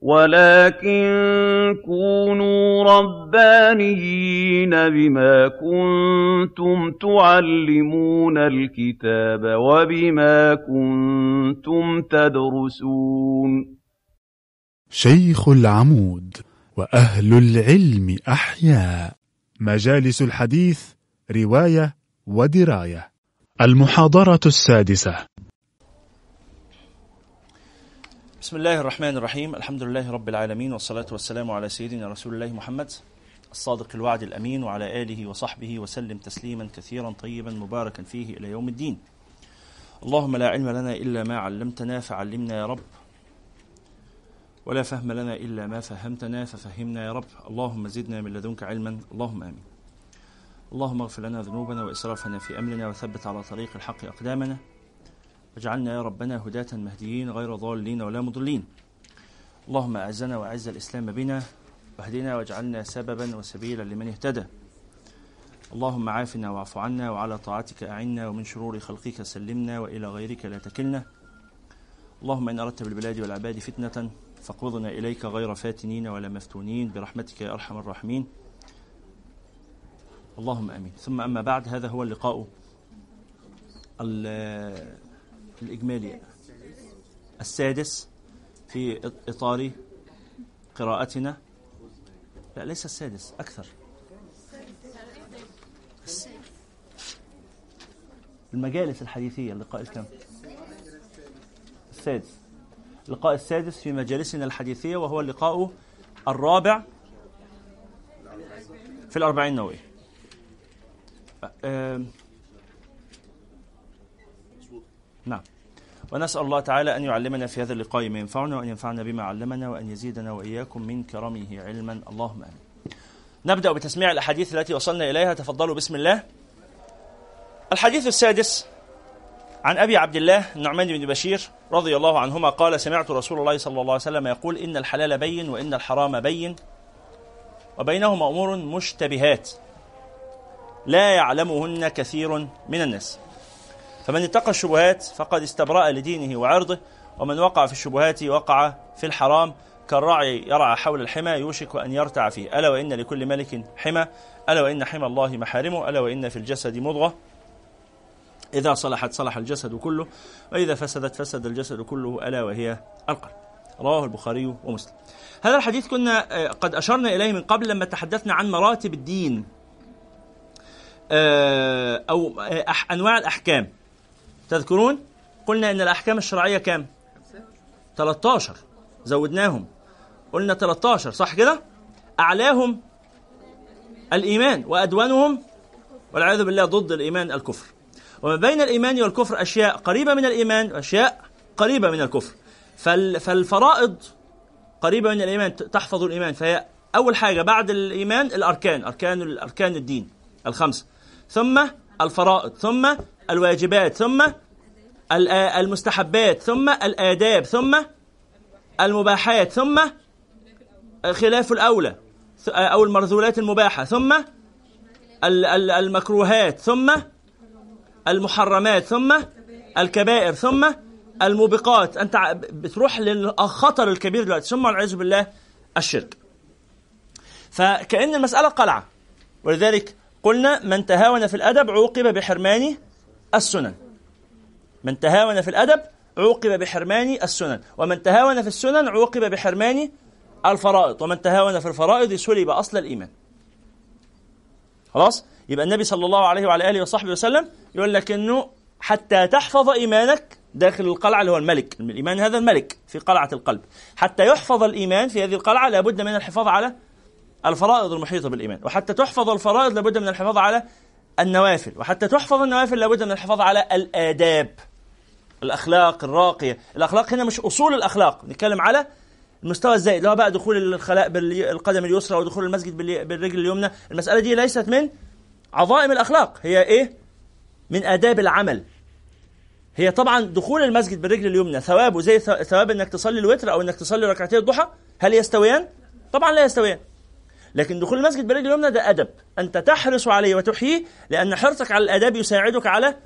وَلَٰكِن كُونُوا رَبَّانِيِّينَ بِمَا كُنتُمْ تُعَلِّمُونَ الْكِتَابَ وَبِمَا كُنتُمْ تَدْرُسُونَ. شيخ العمود وأهل العلم أحياء مجالس الحديث رواية ودراية. المحاضرة السادسة. بسم الله الرحمن الرحيم الحمد لله رب العالمين والصلاة والسلام على سيدنا رسول الله محمد الصادق الوعد الأمين وعلى آله وصحبه وسلم تسليما كثيرا طيبا مباركا فيه إلى يوم الدين اللهم لا علم لنا إلا ما علمتنا فعلمنا يا رب ولا فهم لنا إلا ما فهمتنا ففهمنا يا رب اللهم زدنا من لدنك علما اللهم آمين اللهم اغفر لنا ذنوبنا وإسرافنا في أمرنا وثبت على طريق الحق أقدامنا واجعلنا يا ربنا هداة مهديين غير ضالين ولا مضلين. اللهم أعزنا وأعز الإسلام بنا واهدنا واجعلنا سببا وسبيلا لمن اهتدى. اللهم عافنا واعف عنا وعلى طاعتك أعنا ومن شرور خلقك سلمنا وإلى غيرك لا تكلنا. اللهم إن أردت بالبلاد والعباد فتنة فاقبضنا إليك غير فاتنين ولا مفتونين برحمتك يا أرحم الراحمين. اللهم آمين. ثم أما بعد هذا هو اللقاء الاجمالي السادس في إطار قراءتنا. لا ليس السادس أكثر. المجالس الحديثية اللقاء الكم. السادس. اللقاء السادس في مجالسنا الحديثية وهو اللقاء الرابع في الأربعين النووية نعم. ونسأل الله تعالى أن يعلمنا في هذا اللقاء ما ينفعنا وأن ينفعنا بما علمنا وأن يزيدنا وإياكم من كرمه علما. اللهم آمين. نبدأ بتسميع الأحاديث التي وصلنا إليها. تفضلوا بسم الله. الحديث السادس عن أبي عبد الله النعمان بن بشير رضي الله عنهما قال سمعت رسول الله صلى الله عليه وسلم يقول إن الحلال بين وإن الحرام بين وبينهما أمور مشتبهات لا يعلمهن كثير من الناس. فمن اتقى الشبهات فقد استبرأ لدينه وعرضه ومن وقع في الشبهات وقع في الحرام كالراعي يرعى حول الحمى يوشك أن يرتع فيه. ألا وإن لكل ملك حمى ألا وإن حمى الله محارمه ألا وإن في الجسد مضغة. إذا صلحت صلح الجسد كله وإذا فسدت فسد الجسد كله ألا وهي القلب. رواه البخاري ومسلم. هذا الحديث كنا آه، قد أشرنا إليه من قبل لما تحدثنا عن مراتب الدين آه، أو آه، أنواع الأحكام. تذكرون؟ قلنا أن الأحكام الشرعية كام؟ 13 زودناهم. قلنا 13 صح كده؟ أعلاهم الإيمان وأدونهم والعياذ بالله ضد الإيمان الكفر. وما بين الإيمان والكفر أشياء قريبة من الإيمان وأشياء قريبة من الكفر. فالفرائض قريبة من الإيمان تحفظ الإيمان. فهي أول حاجة بعد الإيمان الأركان أركان أركان الدين الخمسة. ثم الفرائض ثم الواجبات ثم المستحبات ثم الآداب ثم المباحات ثم خلاف الأولى أو المرذولات المباحة ثم المكروهات ثم المحرمات ثم الكبائر ثم الموبقات. أنت بتروح للخطر الكبير دلوقتي ثم والعياذ بالله الشرك. فكأن المسألة قلعة. ولذلك قلنا من تهاون في الأدب عوقب بحرمان السنن. من تهاون في الأدب عوقب بحرمان السنن ومن تهاون في السنن عوقب بحرمان الفرائض ومن تهاون في الفرائض سلب أصل الإيمان. خلاص؟ يبقى النبي صلى الله عليه وعلى آله وصحبه وسلم يقول لك أنه حتى تحفظ إيمانك داخل القلعة اللي هو الملك. الإيمان هذا الملك في قلعة القلب. حتى يحفظ الإيمان في هذه القلعة لابد من الحفاظ على الفرائض المحيطة بالإيمان. وحتى تحفظ الفرائض لابد من الحفاظ على النوافل. وحتى تحفظ النوافل لابد من الحفاظ على الآداب الأخلاق الراقية. الأخلاق هنا مش أصول الأخلاق. نتكلم على المستوى الزائد اللي هو بقى دخول الخلاء بالقدم اليسرى ودخول المسجد بالرجل اليمنى. المسألة دي ليست من عظائم الأخلاق هي إيه؟ من آداب العمل. هي طبعا دخول المسجد بالرجل اليمنى ثوابه زي ثواب إنك تصلي الوتر أو إنك تصلي ركعتي الضحى هل يستويان؟ طبعا لا يستويان. لكن دخول المسجد بالرجل اليمنى ده أدب. أنت تحرص عليه وتحييه لأن حرصك على الاداب يساعدك على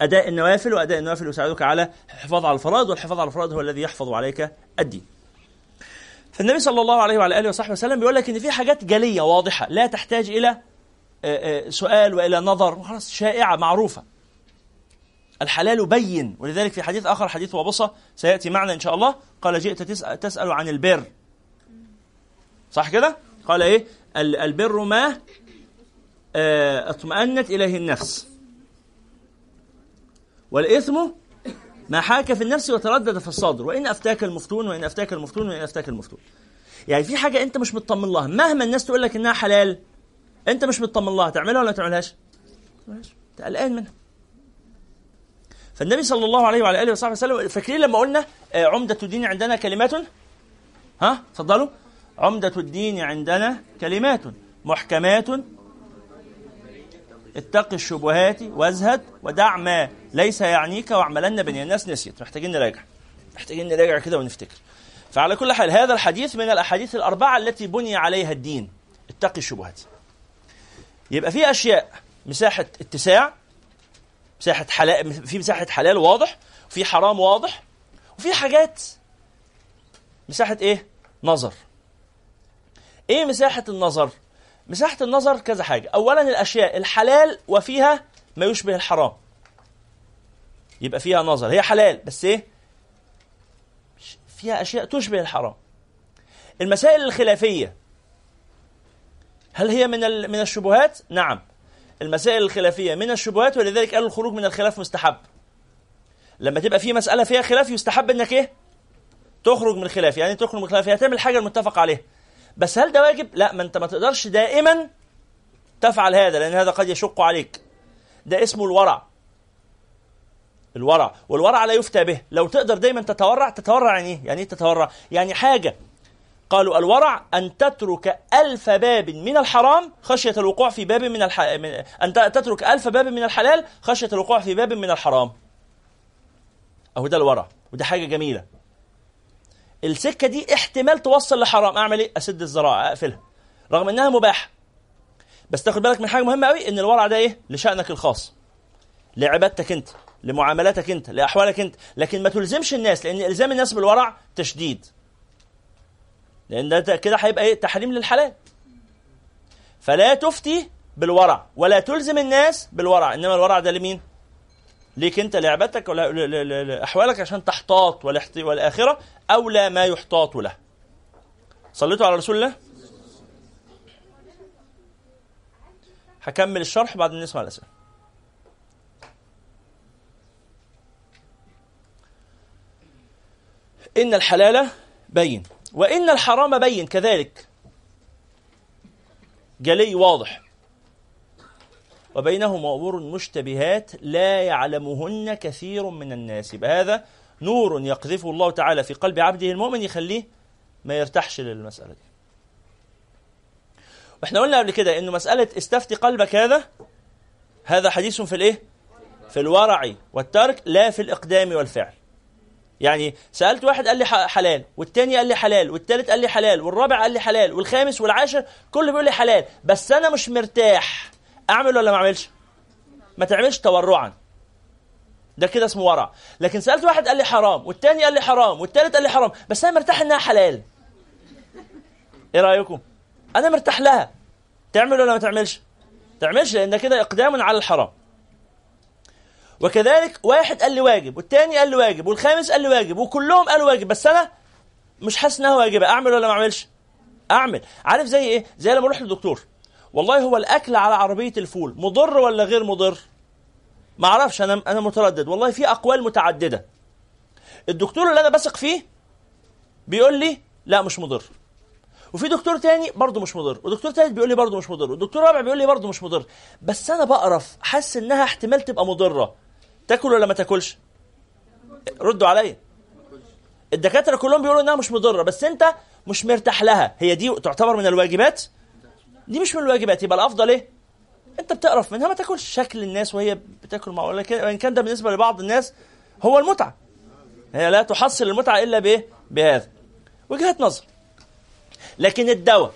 أداء النوافل وأداء النوافل يساعدك على الحفاظ على الفرائض والحفاظ على الفرائض هو الذي يحفظ عليك الدين. فالنبي صلى الله عليه وعلى آله وصحبه وسلم بيقول لك إن في حاجات جلية واضحة لا تحتاج إلى آه، آه، سؤال وإلى نظر. خلاص شائعة معروفة. الحلال بين. ولذلك في حديث آخر حديث وبصة سيأتي معنا إن شاء الله. قال جئت تسأل, تسأل عن البر. صح كده؟ قال إيه؟ البر ما آه، اطمأنت إليه النفس. والإثم ما حاك في النفس وتردد في الصدر. وإن أفتاك المفتون وإن أفتاك المفتون وإن أفتاك المفتون. يعني في حاجة أنت مش مطمن لها. مهما الناس تقول لك إنها حلال أنت مش مطمن لها. تعملها ولا ما تعملهاش؟ أنت قلقان منها. فالنبي صلى الله عليه وعلى آله وصحبه وسلم فاكرين لما قلنا آه، عمدة الدين عندنا كلمات؟ ها؟ اتفضلوا. عمدة الدين عندنا كلمات محكمات. اتق الشبهات وازهد ودع ما ليس يعنيك واعملن بني الناس نسيت. محتاجين نراجع. محتاجين نراجع كده ونفتكر. فعلى كل حال هذا الحديث من الأحاديث الأربعة التي بني عليها الدين. اتقي الشبهات. يبقى في أشياء مساحة اتساع مساحة حلال في مساحة حلال واضح وفي حرام واضح وفي حاجات مساحة إيه؟ نظر. إيه مساحة النظر؟ مساحة النظر كذا حاجة. اولا الأشياء الحلال وفيها ما يشبه الحرام. يبقى فيها نظر. هي حلال بس إيه؟ فيها أشياء تشبه الحرام. المسائل الخلافية. هل هي من من الشبهات؟ نعم. المسائل الخلافية من الشبهات ولذلك قالوا الخروج من الخلاف مستحب. لما تبقى في مسألة فيها خلاف يستحب إنك إيه؟ تخرج من الخلاف. يعني تخرج من الخلاف يعني تعمل حاجة المتفق عليها. بس هل ده واجب؟ لا ما انت ما تقدرش دائما تفعل هذا لأن هذا قد يشق عليك. ده اسمه الورع. الورع. والورع لا يفتى به. لو تقدر دايما تتورع تتورع يعني إيه يعني إيه تتورع؟ يعني حاجة. قالوا الورع أن تترك ألف باب من الحرام خشية الوقوع في باب من, الح... من أن تترك ألف باب من الحلال خشية الوقوع في باب من الحرام. أهو ده الورع. وده حاجة جميلة. السكة دي احتمال توصل لحرام. أعمل إيه؟ أسد الزراعة أقفلها. رغم إنها مباحة. بس تاخد بالك من حاجة مهمة قوي إن الورع ده إيه؟ لشأنك الخاص. لعبادتك أنت لمعاملاتك أنت لأحوالك أنت. لكن ما تلزمش الناس لأن إلزام الناس بالورع تشديد. لأن ده كده هيبقى إيه؟ تحريم للحلال. فلا تفتي بالورع ولا تلزم الناس بالورع. إنما الورع ده لمين؟ ليك انت لعبتك ولا لاحوالك عشان تحتاط والآخرة اولى ما يحتاط له. صليتوا على رسول الله؟ هكمل الشرح بعد نسمع الأسئلة. إن الحلال بين وإن الحرام بين كذلك. جلي واضح. وبينهما أمور مشتبهات لا يعلمهن كثير من الناس. بهذا نور يقذفه الله تعالى في قلب عبده المؤمن يخليه ما يرتاحش للمسألة دي. وإحنا قلنا قبل كده إنه مسألة استفتي قلبك هذا هذا حديث في الإيه؟ في الورع والترك لا في الإقدام والفعل. يعني سألت واحد قال لي حلال والتاني قال لي حلال والتالت قال لي حلال والرابع قال لي حلال والخامس والعاشر كله بيقول لي حلال بس أنا مش مرتاح. أعمل ولا ما أعملش؟ ما تعملش تورعا. ده كده اسمه ورع. لكن سألت واحد قال لي حرام والتاني قال لي حرام والتالت قال لي حرام بس أنا مرتاح إنها حلال. إيه رأيكم؟ أنا مرتاح لها. تعمل ولا ما تعملش؟ تعملش لأن كده إقدام على الحرام. وكذلك واحد قال لي واجب والتاني قال لي واجب والخامس قال لي واجب وكلهم قالوا واجب بس أنا مش حاسس إنها واجبة. أعمل ولا ما أعملش؟ أعمل. عارف زي إيه؟ زي لما أروح للدكتور. والله هو الأكل على عربية الفول مضر ولا غير مضر؟ ما أعرفش أنا أنا متردد. والله في أقوال متعددة. الدكتور اللي أنا بثق فيه بيقول لي لا مش مضر. وفي دكتور تاني برضه مش مضر. ودكتور تالت بيقول لي برضه مش مضر. ودكتور رابع بيقول لي برضه مش مضر. بس أنا بقرف حاسس إنها احتمال تبقى مضرة. تاكل ولا ما تاكلش؟ ردوا عليا. الدكاترة كلهم بيقولوا إنها مش مضرة بس أنت مش مرتاح لها. هي دي تعتبر من الواجبات دي مش من الواجبات يبقى الأفضل إيه؟ أنت بتقرف منها ما تاكلش. شكل الناس وهي بتاكل مع وإن كان ده بالنسبة لبعض الناس هو المتعة. هي لا تحصل المتعة إلا بإيه؟ بهذا. وجهه نظر. لكن الدواء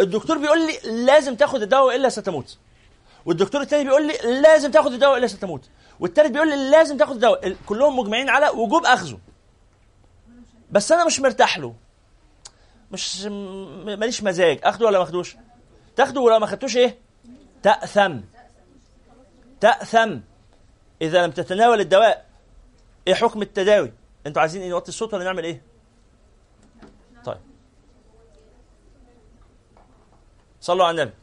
الدكتور بيقول لي لازم تاخد الدواء وإلا ستموت. والدكتور الثاني بيقول لي لازم تاخد الدواء وإلا ستموت. والتالت بيقول لي لازم تاخد الدواء. كلهم مجمعين على وجوب أخذه. بس أنا مش مرتاح له. مش ماليش مزاج. أخده ولا ما أخدوش؟ تاخده ولا ما خدتوش إيه؟ تأثم. تأثم. إذا لم تتناول الدواء إيه حكم التداوي؟ أنتوا عايزين نوطي الصوت ولا نعمل إيه؟ طيب. صلوا على النبي.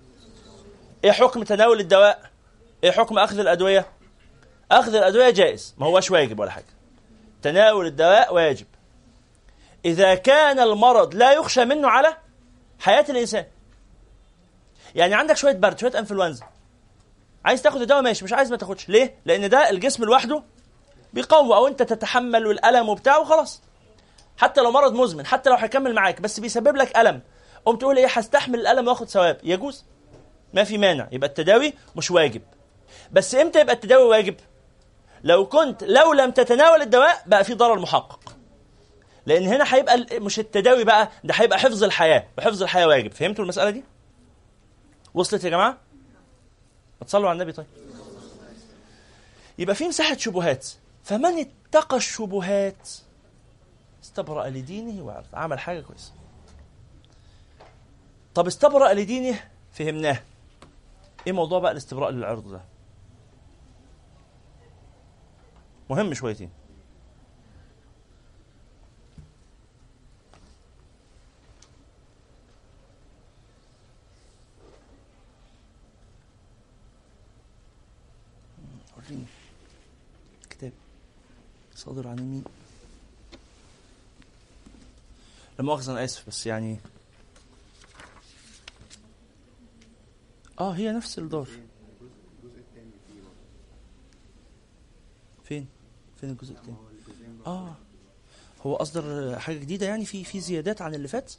إيه حكم تناول الدواء؟ إيه حكم أخذ الأدوية؟ أخذ الأدوية جائز ما هوش واجب ولا حاجة. تناول الدواء واجب. إذا كان المرض لا يخشى منه على حياة الإنسان يعني عندك شوية برد شوية انفلونزا. عايز تاخد الدواء ماشي مش عايز ما تاخدش. ليه؟ لأن ده الجسم لوحده بيقوي أو أنت تتحمل الألم وبتاع وخلاص. حتى لو مرض مزمن حتى لو هيكمل معاك بس بيسبب لك ألم. قوم تقول إيه هستحمل الألم وآخد ثواب. يجوز. ما في مانع. يبقى التداوي مش واجب. بس إمتى يبقى التداوي واجب؟ لو كنت لو لم تتناول الدواء بقى في ضرر محقق. لأن هنا هيبقى مش التداوي بقى ده هيبقى حفظ الحياة. وحفظ الحياة واجب. فهمتوا المسألة دي؟ وصلت يا جماعة؟ ما تصلوا على النبي طيب. يبقى في مساحة شبهات. فمن اتقى الشبهات؟ استبرأ لدينه وعرض عمل حاجة كويسة. طب استبرأ لدينه؟ فهمناه. إيه موضوع بقى الاستبراء للعرض ده؟ مهم شويتين وريني كتاب صادر عن مين لا مؤاخذة أنا آسف بس يعني آه هي نفس الدار. فين؟ فين الجزء الثاني آه هو أصدر حاجة جديدة يعني في في زيادات عن اللي فات؟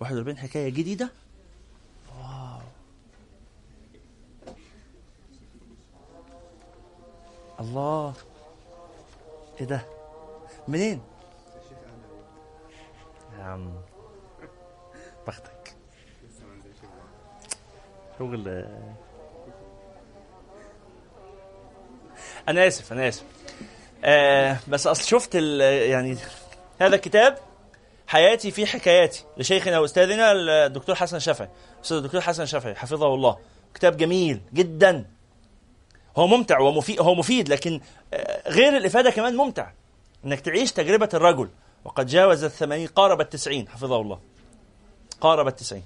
41 حكاية جديدة؟ إيه ده؟ منين؟ يا عم بختك شغل أنا آسف أنا آسف. آه بس أصل شفت يعني هذا الكتاب حياتي في حكاياتي لشيخنا وأستاذنا الدكتور حسن شافعي أستاذ الدكتور حسن شافعي حفظه الله. كتاب جميل جدا. هو ممتع ومفيد هو مفيد لكن آه، غير الإفادة كمان ممتع. إنك تعيش تجربة الرجل. وقد جاوز الثمانين قارب التسعين حفظه الله. قارب التسعين.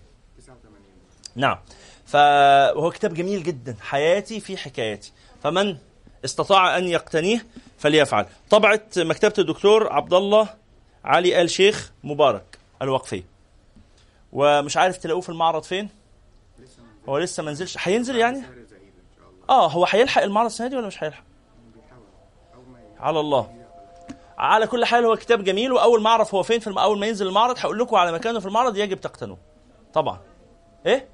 نعم. فهو كتاب جميل جدا. حياتي في حكاياتي. فمن استطاع أن يقتنيه فليفعل. طبعه مكتبة الدكتور عبد الله علي آل شيخ مبارك الوقفي. ومش عارف تلاقوه في المعرض فين؟ هو لسه ما نزلش. هينزل يعني؟ آه هو هيلحق المعرض السنة دي ولا مش هيلحق على الله. على كل حال هو كتاب جميل وأول ما أعرف هو فين في. أول ما ينزل المعرض هقول لكم على مكانه في المعرض يجب تقتنوه. طبعا. إيه؟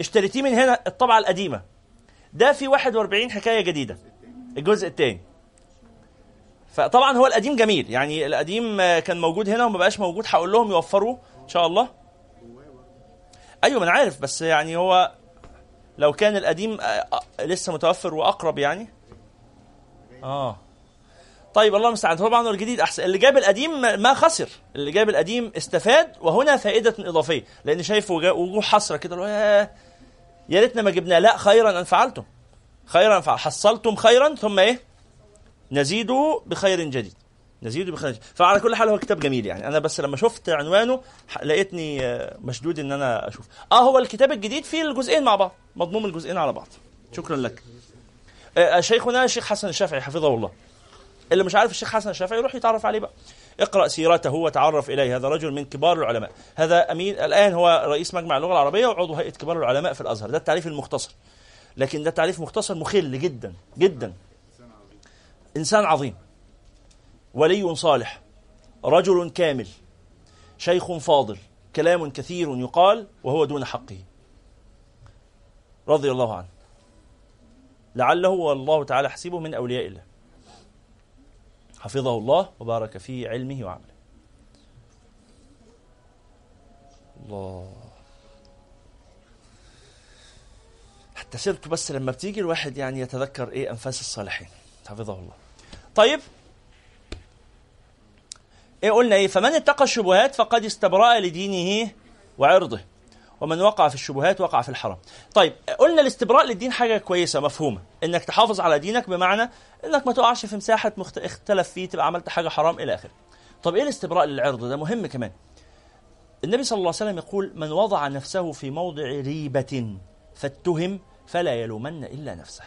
اشتريتيه من هنا الطبعة القديمة. ده في 41 حكاية جديدة. الجزء الثاني فطبعا هو القديم جميل. يعني القديم كان موجود هنا وما بقاش موجود هقول لهم يوفروه إن شاء الله. أيوه ما أنا عارف بس يعني هو لو كان القديم آه، آه، لسه متوفر وأقرب يعني؟ آه. طيب الله المستعان. طبعا الجديد. احسن اللي جاب القديم ما خسر. اللي جاب القديم استفاد وهنا فائدة إضافية. لأن شايف وجوه حسرة كده يا ريتنا ما جبناه. لا خيرا أن فعلتم. خيرا فعل حصلتم خيرا ثم إيه؟ نزيد بخير جديد. نزيد بخير جديد فعلى كل حال هو كتاب جميل يعني. أنا بس لما شفت عنوانه لقيتني آه، مشدود إن أنا أشوف. آه هو الكتاب الجديد فيه الجزئين مع بعض. مضموم الجزئين على بعض. شكرا لك. آه، شيخنا الشيخ حسن الشافعي حفظه الله. اللي مش عارف الشيخ حسن الشافعي يروح يتعرف عليه بقى. اقرأ سيرته وتعرف إليه. هذا رجل من كبار العلماء. هذا أمين الآن هو رئيس مجمع اللغة العربية وعضو هيئة كبار العلماء في الأزهر. ده التعريف المختصر. لكن ده تعريف مختصر مخل جدا جدا. إنسان عظيم. ولي صالح رجل كامل شيخ فاضل كلام كثير يقال وهو دون حقه. رضي الله عنه. لعله والله تعالى حسيبه من أولياء الله. حفظه الله وبارك في علمه وعمله. الله. حتى سيرته بس لما بتيجي الواحد يعني يتذكر إيه أنفاس الصالحين. حفظه الله. طيب إيه قلنا إيه؟ فمن اتقى الشبهات فقد استبرأ لدينه وعرضه. ومن وقع في الشبهات وقع في الحرام. طيب قلنا الاستبراء للدين حاجة كويسة مفهومة. إنك تحافظ على دينك بمعنى إنك ما تقعش في مساحة مخت... اختلف فيه تبقى عملت حاجة حرام إلى آخره. طب إيه الاستبراء للعرض؟ ده مهم كمان. النبي صلى الله عليه وسلم يقول من وضع نفسه في موضع ريبة فاتهم فلا يلومن إلا نفسه.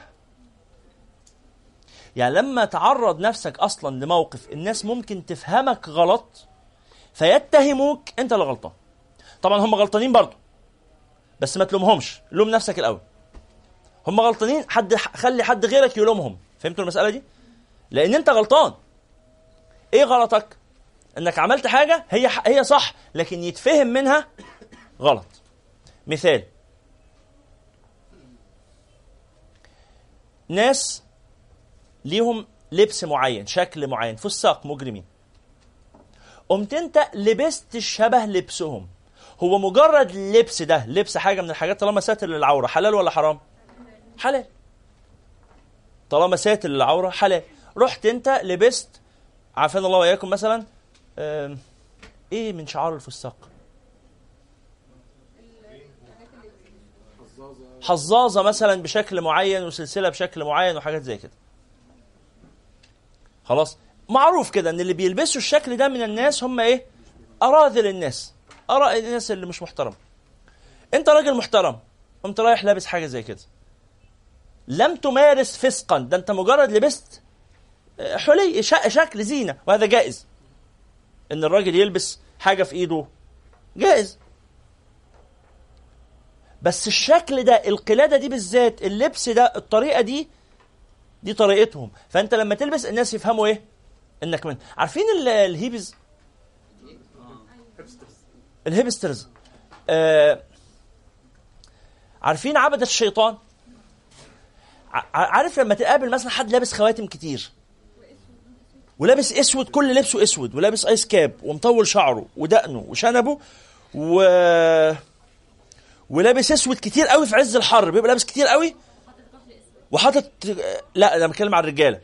يعني لما تعرض نفسك أصلا لموقف الناس ممكن تفهمك غلط فيتهموك أنت اللي غلطان. طبعا هم غلطانين برضه بس ما تلومهمش لوم نفسك الأول. هم غلطانين حد خلي حد غيرك يلومهم. فهمتوا المسألة دي؟ لأن أنت غلطان. إيه غلطك؟ إنك عملت حاجة هي هي صح لكن يتفهم منها غلط. مثال. ناس ليهم لبس معين شكل معين فساق مجرمين. قمت انت لبست شبه لبسهم. هو مجرد لبس ده لبس حاجة من الحاجات طالما ساتر للعورة حلال ولا حرام؟ حلال. طالما ساتر للعورة حلال. رحت انت لبست عافانا الله وإياكم مثلا إيه من شعار الفساق؟ حظاظة مثلا بشكل معين وسلسلة بشكل معين وحاجات زي كده. خلاص. معروف كده إن اللي بيلبسوا الشكل ده من الناس هم إيه؟ أراذل الناس. آراء الناس اللي مش محترم. أنت راجل محترم. قمت رايح لابس حاجة زي كده. لم تمارس فسقا. ده أنت مجرد لبست آه، حلي شكل زينة. وهذا جائز. إن الراجل يلبس حاجة في إيده جائز. بس الشكل ده القلادة دي بالذات اللبس ده الطريقة دي دي طريقتهم. فأنت لما تلبس الناس يفهموا إيه؟ إنك من عارفين الهيبز؟ ال hipsters. آه عارفين عبدة الشيطان؟ عارف لما تقابل مثلا حد لابس خواتم كتير؟ ولابس أسود كل لبسه أسود ولابس ايس كاب ومطول شعره ودقنه وشنبه و ولابس أسود كتير قوي في عز الحر بيبقى لابس كتير قوي؟ وحاطط لا أنا بتكلم على الرجالة.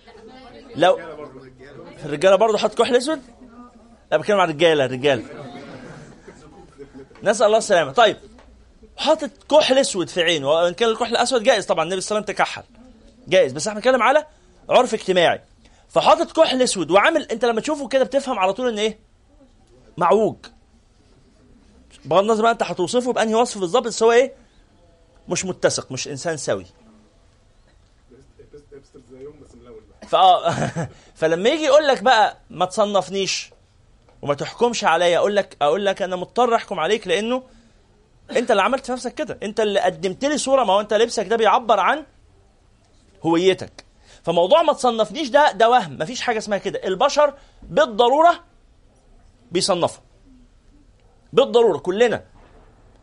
لو الرجالة برضه حاطط كحل أسود؟ لا بتكلم على الرجالة الرجاله نسأل الله السلامة. طيب حاطط كحل أسود في عينه وإن كان الكحل الأسود جائز طبعا النبي صلى الله عليه وسلم تكحل. جائز بس إحنا بنتكلم على عرف اجتماعي. فحاطط كحل أسود وعامل أنت لما تشوفه كده بتفهم على طول إن إيه؟ معوج. بغض النظر بقى أنت هتوصفه بأنهي وصف بالظبط بس هو إيه؟ مش متسق مش إنسان سوي. فآه فلما يجي يقول لك بقى ما تصنفنيش وما تحكمش عليا أقول لك أقول لك أنا مضطر أحكم عليك لأنه أنت اللي عملت في نفسك كده. أنت اللي قدمت لي صورة ما هو أنت لبسك ده بيعبر عن هويتك. فموضوع ما تصنفنيش ده ده وهم. مفيش حاجة اسمها كده. البشر بالضرورة بيصنفوا. بالضرورة كلنا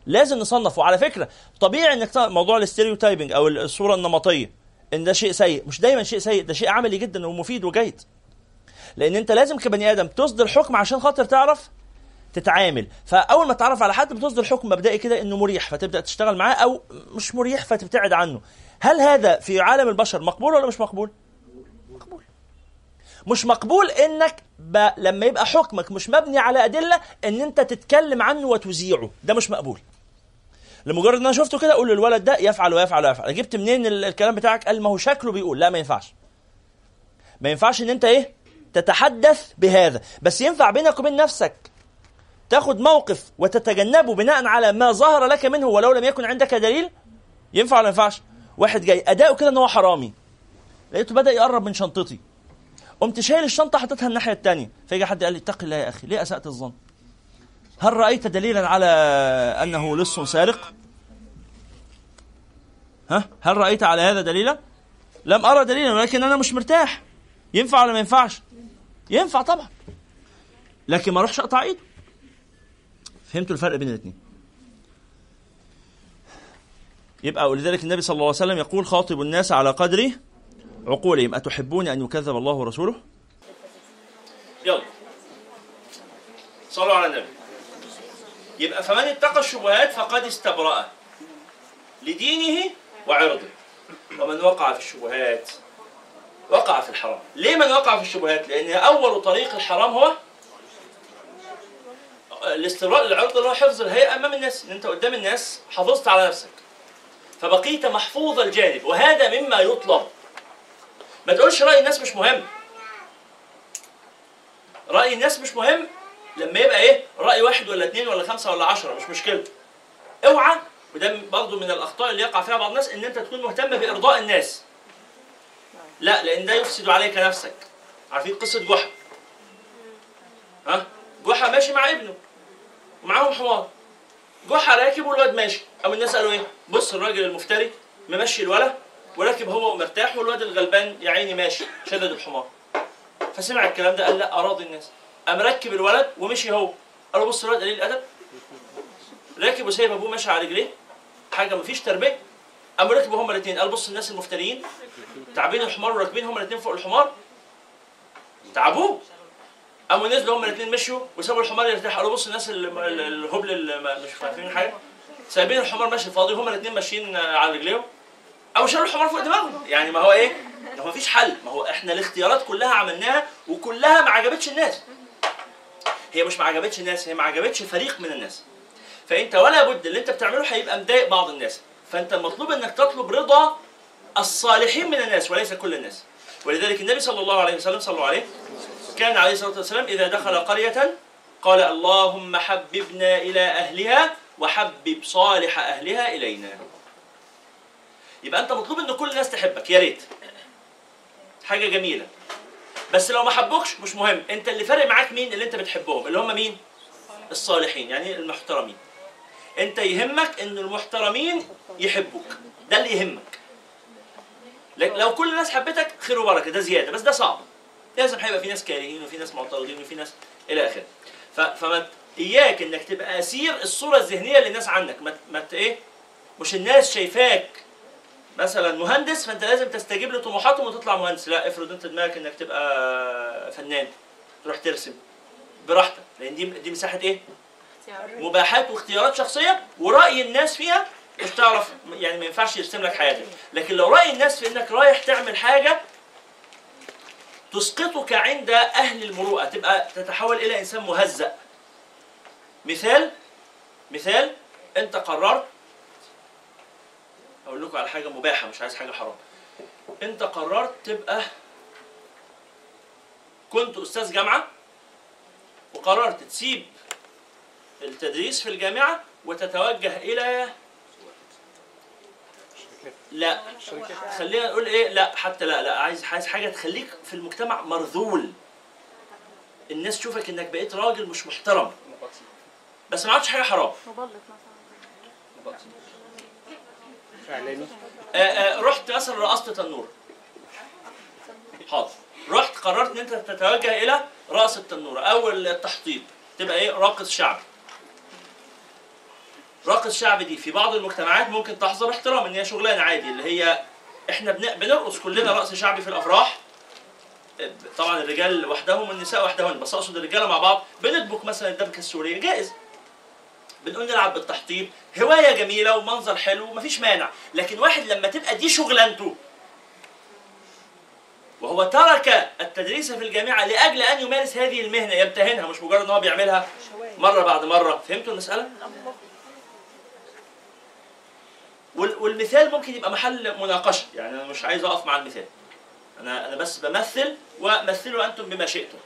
لازم نصنف. وعلى فكرة طبيعي إنك موضوع الاستيريوتايبنج أو الصورة النمطية. إن ده شيء سيء. مش دايما شيء سيء ده شيء عملي جدا ومفيد وجيد. لأن أنت لازم كبني آدم تصدر حكم عشان خاطر تعرف تتعامل. فأول ما تعرف على حد بتصدر حكم مبدئي كده إنه مريح فتبدأ تشتغل معاه أو مش مريح فتبتعد عنه. هل هذا في عالم البشر مقبول ولا مش مقبول؟ مقبول. مش مقبول إنك ب... لما يبقى حكمك مش مبني على أدلة إن أنت تتكلم عنه وتذيعه ده مش مقبول. لمجرد إن أنا شفته كده أقول للولد ده يفعل ويفعل ويفعل. جبت منين الكلام بتاعك؟ قال ما هو شكله بيقول. لا ما ينفعش. ما ينفعش إن أنت إيه؟ تتحدث بهذا. بس ينفع بينك وبين نفسك تاخد موقف وتتجنبه بناء على ما ظهر لك منه ولو لم يكن عندك دليل؟ ينفع ولا ما ينفعش؟ واحد جاي أداؤه كده إن هو حرامي. لقيته بدأ يقرب من شنطتي. قمت شايل الشنطة حطيتها الناحية الثانية فيجي حد قال لي اتق الله يا أخي ليه أسأت الظن؟ هل رأيت دليلا على أنه لص سارق؟ ها؟ هل رأيت على هذا دليلا؟ لم أرى دليلا ولكن أنا مش مرتاح. ينفع ولا ما ينفعش؟ ينفع طبعا. لكن ما أروحش أقطع ايده فهمتوا الفرق بين الاثنين. يبقى ولذلك النبي صلى الله عليه وسلم يقول خاطب الناس على قدر عقولهم. أتحبون أن يكذب الله ورسوله؟ يلا. صلوا على النبي. يبقى فمن اتقى الشبهات فقد استبرأ لدينه وعرضه. ومن وقع في الشبهات وقع في الحرام. ليه من وقع في الشبهات؟ لأن أول طريق الحرام هو الاستبراء للعرض اللي هو حفظ الهيئة أمام الناس إن أنت قدام الناس حافظت على نفسك. فبقيت محفوظ الجانب وهذا مما يطلب. ما تقولش رأي الناس مش مهم. رأي الناس مش مهم لما يبقى إيه؟ رأي واحد ولا اثنين ولا خمسة ولا عشرة مش مشكلة. اوعى وده برضه من الأخطاء اللي يقع فيها بعض الناس إن أنت تكون مهتم بإرضاء الناس. لا لأن ده يفسد عليك نفسك. عارفين قصة جحا؟ ها؟ جحا ماشي مع ابنه ومعاهم حمار. جحا راكب والواد ماشي. أو الناس قالوا إيه؟ بص الراجل المفتري ممشي الولد وراكب هو ومرتاح والواد الغلبان يا عيني ماشي شدد الحمار. فسمع الكلام ده قال لا أراضي الناس. قام ركب الولد ومشي هو. قالوا بص الولد قليل الأدب. راكب وسايب أبوه ماشي على رجليه. حاجة مفيش تربية. قاموا ركبوا هما الاثنين قال بص الناس المفتريين تعبين الحمار وراكبين هما الاثنين فوق الحمار. تعبوه. قاموا نزلوا هما الاثنين مشوا وسابوا الحمار يرتاح. قالوا بص الناس ال- ال- الهبل اللي مش فاهمين حاجة. سايبين الحمار ماشي فاضي. هما الاثنين ماشيين على رجليهم. أو شالوا الحمار فوق دماغهم. يعني ما هو إيه؟ ما هو مفيش حل. ما هو إحنا الاختيارات كلها عملناها وكلها ما عجبتش الناس. هي مش ما عجبتش الناس هي ما عجبتش فريق من الناس. فانت ولا بد اللي انت بتعمله هيبقى مضايق بعض الناس. فانت المطلوب انك تطلب رضا الصالحين من الناس وليس كل الناس. ولذلك النبي صلى الله عليه وسلم الله عليه كان عليه الصلاة والسلام إذا دخل قرية قال اللهم حببنا إلى أهلها وحبب صالح أهلها إلينا. يبقى انت مطلوب ان كل الناس تحبك يا ريت. حاجة جميلة. بس لو ما حبوكش مش مهم. انت اللي فارق معاك مين؟ اللي انت بتحبهم. اللي هم مين؟ الصالحين يعني المحترمين. انت يهمك إن المحترمين يحبوك. ده اللي يهمك. لو كل الناس حبتك خير وبركة. ده زيادة. بس ده صعب. لازم هيبقى في ناس كارهين وفي ناس معترضين وفي ناس إلى آخره. فما إياك إنك تبقى أسير الصورة الذهنية للناس عنك ما ت- ما ت- إيه؟ مش الناس شايفاك مثلا مهندس فأنت لازم تستجيب لطموحاتهم وتطلع مهندس. لا افرض أنت دماغك إنك تبقى فنان تروح ترسم براحتك. لأن دي دي مساحة إيه؟ مباحات واختيارات شخصية ورأي الناس فيها مش تعرف يعني ما ينفعش يرسم لك حياتك لكن لو رأي الناس في إنك رايح تعمل حاجة تسقطك عند أهل المروءة تبقى تتحول إلى إنسان مهزأ. مثال مثال أنت قررت أقول لكم على حاجة مباحة مش عايز حاجة حرام. أنت قررت تبقى كنت أستاذ جامعة وقررت تسيب التدريس في الجامعة وتتوجه إلى لا خلينا نقول إيه؟ لا حتى لا لا عايز عايز حاجة تخليك في المجتمع مرذول. الناس تشوفك إنك بقيت راجل مش محترم. بس ما عملتش حاجة حرام. مبلط مثلا. إعلامي. آه، آه، رحت مثلا رقصت تنور. حاضر. رحت قررت إن أنت تتوجه إلى رقص التنوره أو التحطيب تبقى إيه؟ راقص شعبي. راقص شعبي دي في بعض المجتمعات ممكن تحظى باحترام إن هي شغلانة عادي اللي هي إحنا بن- بنرقص كلنا رقص شعبي في الأفراح. طبعا الرجال وحدهم والنساء وحدهن بس أقصد الرجالة مع بعض. بندبك مثلا الدبكة السورية. جائز. بنقول نلعب بالتحطيب هواية جميلة ومنظر حلو مفيش مانع لكن واحد لما تبقى دي شغلانته. وهو ترك التدريس في الجامعة لأجل أن يمارس هذه المهنة يمتهنها مش مجرد إن هو بيعملها مرة بعد مرة. فهمتوا المسألة؟ وال- والمثال ممكن يبقى محل مناقشة يعني أنا مش عايز أقف مع المثال. أنا أنا بس بمثل ومثلوا أنتم بما شئتم.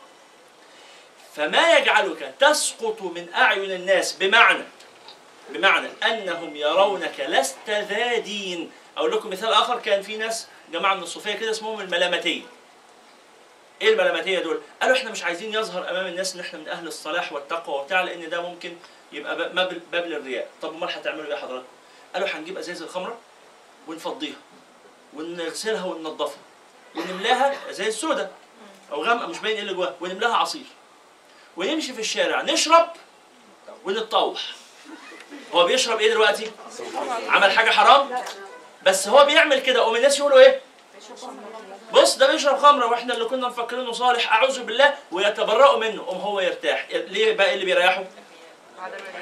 فما يجعلك تسقط من أعين الناس بمعنى بمعنى أنهم يرونك لست ذا دين. أقول لكم مثال آخر كان في ناس جماعة من الصوفية كده اسمهم الملامتيه إيه الملامتيه دول؟ قالوا إحنا مش عايزين يظهر أمام الناس إن إحنا من أهل الصلاح والتقوى وبتاع لأن ده ممكن يبقى باب للرياء. طب أمال هتعملوا إيه حضرتك؟ قالوا هنجيب أزايز الخمرة ونفضيها ونغسلها وننضفها ونملاها أزايز سودة أو غامقة مش باين إيه اللي جواها ونملاها عصير. ونمشي في الشارع نشرب ونتطوح. هو بيشرب إيه دلوقتي؟ عمل حاجة حرام؟ بس هو بيعمل كده قوم الناس يقولوا إيه؟ بص ده بيشرب خمرة وإحنا اللي كنا مفكرينه صالح أعوذ بالله ويتبرأوا منه قوم هو يرتاح. ليه بقى اللي بيريحه؟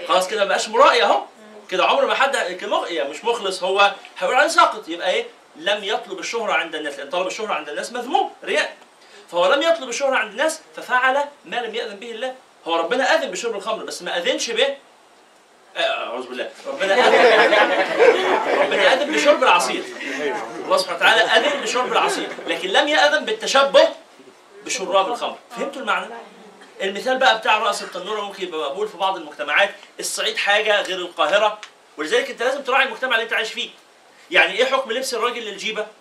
خلاص كده ما بقاش مرائي أهو. كده عمر ما حد يعني مش مخلص هو هيقول عليه ساقط. يبقى إيه؟ لم يطلب الشهرة عند الناس لأن طلب الشهرة عند الناس مذموم رياء. فهو لم يطلب الشهرة عند الناس ففعل ما لم يأذن به الله. هو ربنا أذن بشرب الخمر بس ما أذنش به. آه، أعوذ بالله. ربنا أذن ربنا أذن بشرب العصير. الله سبحانه وتعالى أذن بشرب العصير لكن لم يأذن بالتشبه بشراب الخمر. فهمتوا المعنى؟ المثال بقى بتاع رأس التنورة ممكن يبقى مقبول في بعض المجتمعات. الصعيد حاجة غير القاهرة ولذلك أنت لازم تراعي المجتمع اللي أنت عايش فيه. يعني إيه حكم لبس الراجل للجيبة؟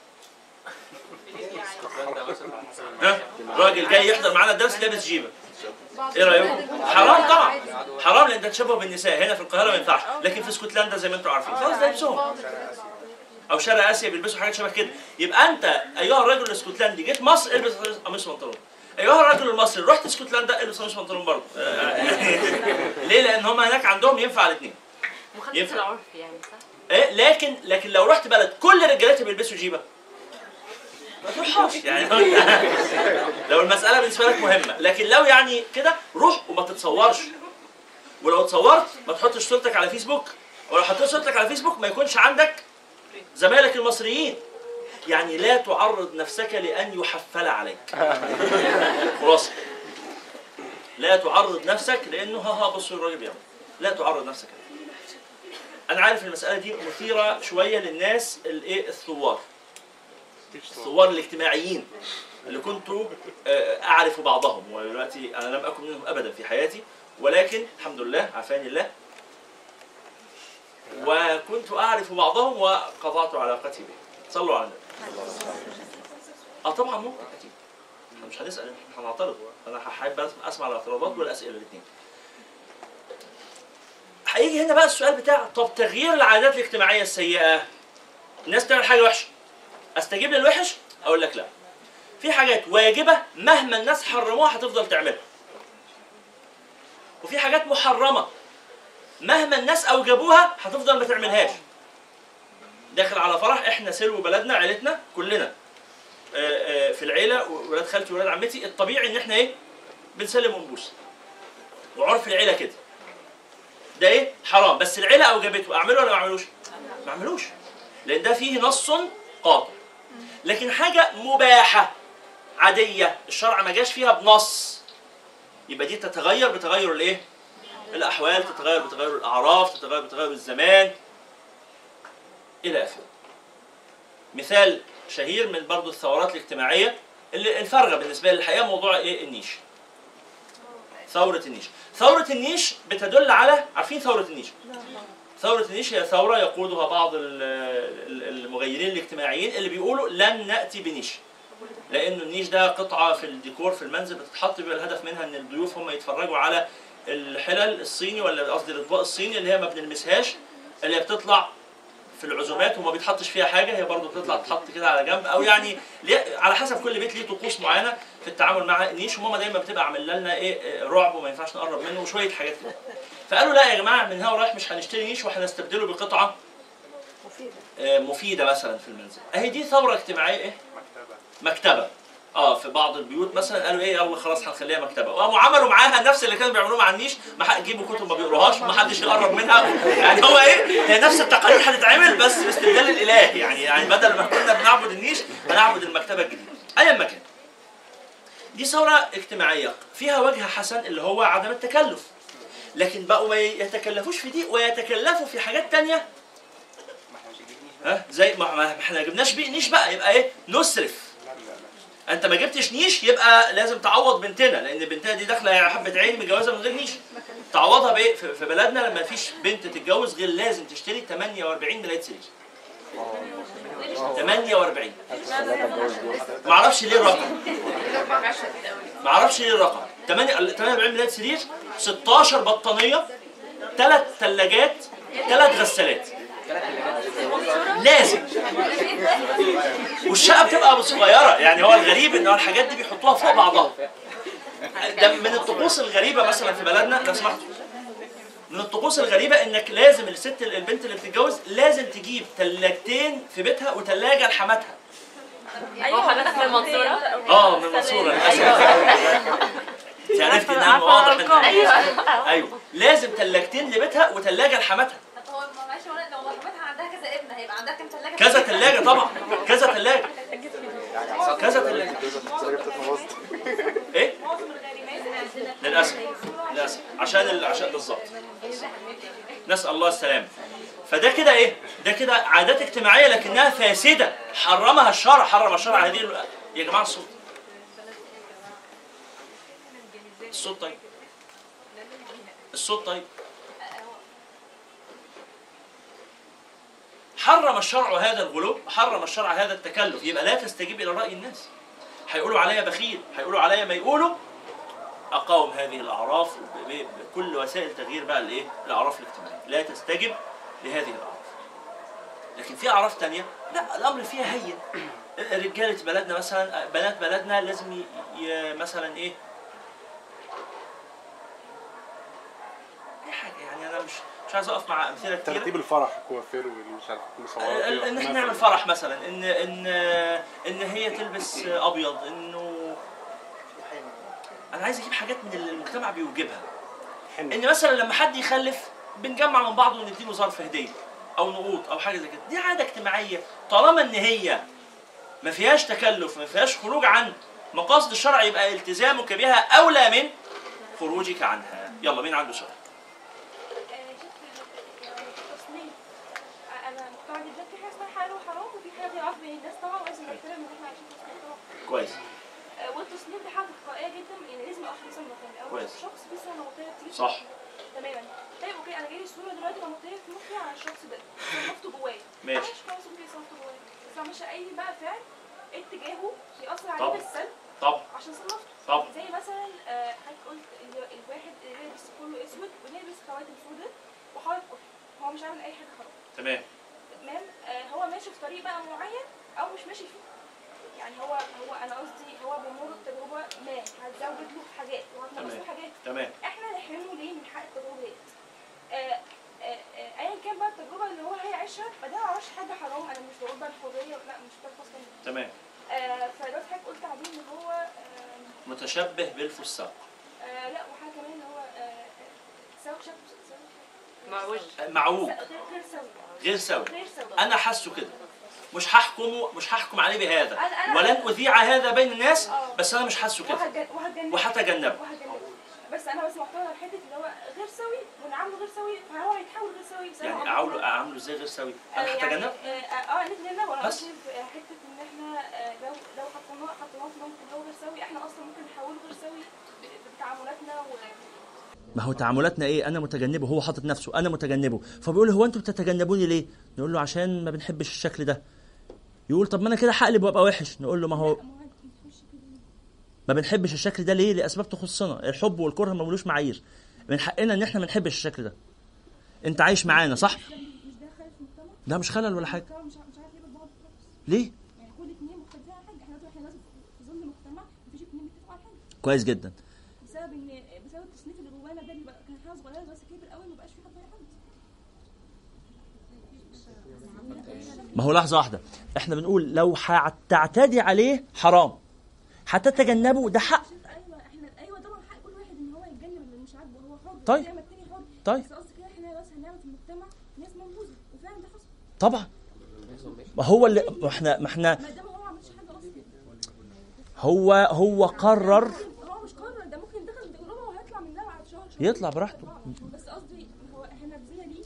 ها؟ راجل جاي يحضر معانا الدرس لابس جيبة. إيه رأيكم؟ حرام طبعا. حرام لأن ده تشبه بالنساء. هنا في القاهرة ما ينفعش. لكن في اسكتلندا زي ما أنتم عارفين. خلاص ده لبسهم أو شرق آسيا بيلبسوا حاجات شبه كده. يبقى أنت أيها الرجل الاسكتلندي جيت مصر البس قميص وبنطلون أيها الرجل المصري رحت اسكتلندا البس قميص وبنطلون برضه. ليه؟ لأن هم هناك عندهم ينفع الاثنين. مخالفة ينفع. العرف يعني صح؟ إيه؟ لكن لكن لو رحت بلد كل رجالتها بيلبسوا جيبة. ما تروحش يعني لو المسألة بالنسبة لك مهمة لكن لو يعني كده روح وما تتصورش. ولو اتصورت ما تحطش صورتك على فيسبوك. ولو حطيت صورتك على فيسبوك ما يكونش عندك زمايلك المصريين. يعني لا تعرض نفسك لأن يحفل عليك. خلاص. لا تعرض نفسك لأنه ها ها بصوا الراجل بيعمل. لا تعرض نفسك أنا عارف المسألة دي مثيرة شوية للناس الإيه الثوار. الثوار الاجتماعيين اللي كنت آه، أعرف بعضهم ودلوقتي أنا لم أكن منهم ابدا في حياتي ولكن الحمد لله عافاني الله. وكنت أعرف بعضهم وقطعت علاقتي به صلوا على النبي. آه طبعا ممكن أكيد. إحنا مش هنسأل إحنا هنعترض. أنا أسمع- أسمع الاعتراضات والأسئلة الاثنين هيجي هنا بقى السؤال بتاع طب تغيير العادات الاجتماعية السيئة الناس تعمل حاجة وحشة. أستجيب للوحش؟ أقول لك لا. في حاجات واجبة مهما الناس حرموها هتفضل تعملها. وفي حاجات محرمة مهما الناس أوجبوها هتفضل ما تعملهاش. داخل على فرح إحنا سلو بلدنا عيلتنا كلنا. آه، آه، في العيلة ولاد خالتي وولاد عمتي. الطبيعي إن إحنا إيه؟ بنسلم ونبوس. وعرف العيلة كده. ده إيه؟ حرام. بس العيلة أوجبته. أعمله ولا ما أعملوش؟ ما أعملوش. لأن ده فيه نص قاطع. لكن حاجة مباحة عادية الشرع ما جاش فيها بنص. يبقى دي تتغير بتغير الايه؟ الأحوال تتغير بتغير الأعراف تتغير بتغير الزمان. إلى آخره. مثال شهير من برضو الثورات الاجتماعية اللي الفارغه بالنسبة لي الحقيقة موضوع إيه؟ النيش. ثورة النيش. ثورة النيش بتدل على عارفين ثورة النيش؟ ثورة النيش هي ثورة يقودها بعض ال- ال- المغيرين الاجتماعيين اللي بيقولوا لن نأتي بنيش. لأنه النيش ده قطعة في الديكور في المنزل بتتحط بيبقى الهدف منها إن الضيوف هم يتفرجوا على الحلل الصيني ولا قصدي الأطباق الصيني اللي هي ما بنلمسهاش اللي هي بتطلع في العزومات وما بيتحطش فيها حاجة هي برضه بتطلع تتحط كده على جنب أو يعني على حسب كل بيت ليه طقوس معينة في التعامل مع النيش وماما دايما بتبقى عاملة لنا آه، رعب وما ينفعش نقرب منه وشوية حاجات كده. فقالوا لا يا جماعة من هنا ورايح مش هنشتري نيش وهنستبدله بقطعة. آه، مفيدة مثلا في المنزل. أهي دي ثورة اجتماعية إيه؟ مكتبة. آه في بعض البيوت مثلا قالوا إيه يلا خلاص هنخليها مكتبة. وقاموا عملوا معاها نفس اللي كانوا بيعملوه مع النيش. ما يجيبوا كتب ما بيقروهاش ما حدش يقرب منها. يعني هو إيه؟ هي نفس التقاليد هتتعمل بس باستبدال الإله. يعني يعني بدل ما كنا بنعبد النيش هنعبد المكتبة الجديدة. ايا ما كان. دي ثورة اجتماعية. فيها وجه حسن اللي هو عدم التكلف. لكن بقوا ما يتكلفوش في دي ويتكلفوا في حاجات تانية. ها؟ زي ما إحنا جبناش نيش بقى يبقى إيه؟ نسرف انت ما جبتش نيش يبقى لازم تعوض بنتنا لأن بنتنا دي داخلة يا حبة عين متجوزة من غير نيش. تعوضها بإيه؟ في بلدنا لما فيش بنت تتجوز غير لازم تشتري 48 ملايه سرير. 48 ما أعرفش ليه الرقم. ما أعرفش ليه الرقم. 8 48 ملايه سرير 16 بطانية ثلاث ثلاجات ثلاث غسالات. لازم. والشقة بتبقى صغيرة. يعني هو الغريب إن هو الحاجات دي بيحطوها فوق بعضها. ده من الطقوس الغريبة مثلا في بلدنا لو سمحتوا. من الطقوس الغريبة إنك لازم الست البنت اللي بتتجوز لازم تجيب ثلاجتين في بيتها وثلاجه لحماتها. أيوه حضرتك من المنصورة آه من المنصوره للأسف. انت عرفت ان أنا واضح ان أيوه. أيوه. لازم ثلاجتين لبيتها وثلاجه لحماتها. طب هو معلش هو لو مرحبتها عندها كذا ابن هيبقى عندها كام ثلاجه كذا ثلاجه طبعا. كذا ثلاجه كذا ثلاجه إيه؟ معظم للأسف للأسف. عشان. عشان بالظبط نسأل الله السلامة. فده كده إيه؟ ده كده عادات اجتماعية لكنها فاسدة. حرمها الشرع حرم الشرع هذه يا جماعة الصوت. الصوت طيب. الصوت طيب. حرم الشرع هذا الغلو حرم الشرع هذا التكلف. يبقى لا تستجيب إلى رأي الناس. هيقولوا عليا بخيل هيقولوا عليا ما يقولوا. أقاوم هذه الأعراف بكل وسائل تغيير بقى الإيه؟ الأعراف الاجتماعية. لا تستجب لهذه الأعراف. لكن في أعراف تانية لا الأمر فيها هين. رجالة بلدنا مثلا بنات بلدنا لازم. مثلا إيه؟ أي حاجة يعني أنا مش مش عايز أقف مع أمثلة كتير ترتيب الفرح كوافير والمش عارف إن إحنا نعمل فرح مثلا إن إن إن هي تلبس أبيض إنه أنا عايز أجيب حاجات من اللي المجتمع بيوجبها. إن مثلا لما حد يخلف بنجمع من بعض ونديله ظرف هدية أو نقود أو حاجة زي كده. دي عادة اجتماعية. طالما إن هي ما فيهاش تكلف ما فيهاش خروج عن مقاصد الشرع يبقى التزامك بها أولى من خروجك عنها. يلا مين عنده سؤال؟ التصنيف كويس. شخص صح. تماما. طيب okay أنا جايلي صورة دلوقتي نمطيه في مخي على الشخص ده صنفته جوايا ماشي. ماشي خلاص okay صنفته جوايا بس مش أي بقى فعل اتجاهه ياثر عليه. بالسلب طب. عشان صنفته طب. زي مثلا آه، حضرتك قلت الواحد اللي لابس كله أسود ولابس خواتم سوداء وحاطط هو مش عامل أي حاجة حرام تمام. تمام. آه، هو ماشي في طريق بقى معين أو مش ماشي فيه. يعني هو هو أنا قصدي هو بيمر بتجربة ما هتزود له حاجات وهتنقص له. حاجات. تمام. إحنا نحرمه ليه من حق التجربة؟ ديت آه، آه، آه، ايا كان بقى التجربة اللي هو هيعيشها ما ده معرفش حاجة حرام أنا مش بقول بقى الحرية لا مش ده. تمام. آه، فدلوقتي حضرتك قلت عليه إن هو آه، متشبه بالفساق آه، لا وحاجة كمان اللي هو سوي شكله سوي- معوج معوج غير غير سوي. غير سوي. غير سوي. أنا حاسه كده. مش هحكمه مش هحكم عليه بهذا. ولن أذيع هذا بين الناس آه. بس أنا مش حاسه كده. وهتجن- وهتجنبه. بس أنا بس محتوى الحته اللي هو غير سوي ونعامله غير سوي فهو هيتحول غير سوي. يعني اعامله إزاي غير سوي؟ آه، أنا يعني هتجنبه؟ آه آه، نتجنبه وأنا بس. حتة إن إحنا لو لو حطيناه حطيناه في موقف اللي هو غير سوي. إحنا أصلا ممكن نحوله غير سوي بتعاملاتنا و ما هو تعاملاتنا إيه؟ أنا متجنبه هو حاطط نفسه أنا متجنبه. فبيقول هو أنتوا بتتجنبوني ليه؟ نقول له عشان ما بنحبش الشكل ده. يقول طب ما أنا كده هقلب وأبقى وحش. نقول له ما هو ما بنحبش الشكل ده ليه؟ لأسباب تخصنا. الحب والكره ما ملوش معايير. من حقنا إن إحنا ما نحبش الشكل ده. أنت عايش معانا صح؟ ده مش خلل ولا حاجة. ليه؟ كويس جدا. بسبب إن بسبب التصنيف اللي جوانا ده اللي كان حاجة صغيره كبر قوي في حد. ما هو لحظة واحدة. إحنا بنقول لو هتعتدي عليه حرام. هتتجنبه ده حق. أيوه إحنا أيوه طبعا حق كل واحد إن هو يتجنب اللي مش عاجبه هو حر. طيب. زي ما التاني حر. طيب. بس قصدي كده إحنا بس هنعمل في المجتمع ناس منبوذة وفعلا ده حصل. طبعا. ما هو اللي ما إحنا ما إحنا ما دام هو ما عملش حاجة أصلا هو هو قرر هو مش قرر ده ممكن دخل التجربه وهيطلع منها بعد شهر شهر يطلع براحته. بس قصدي هو إحنا نبذنا ليه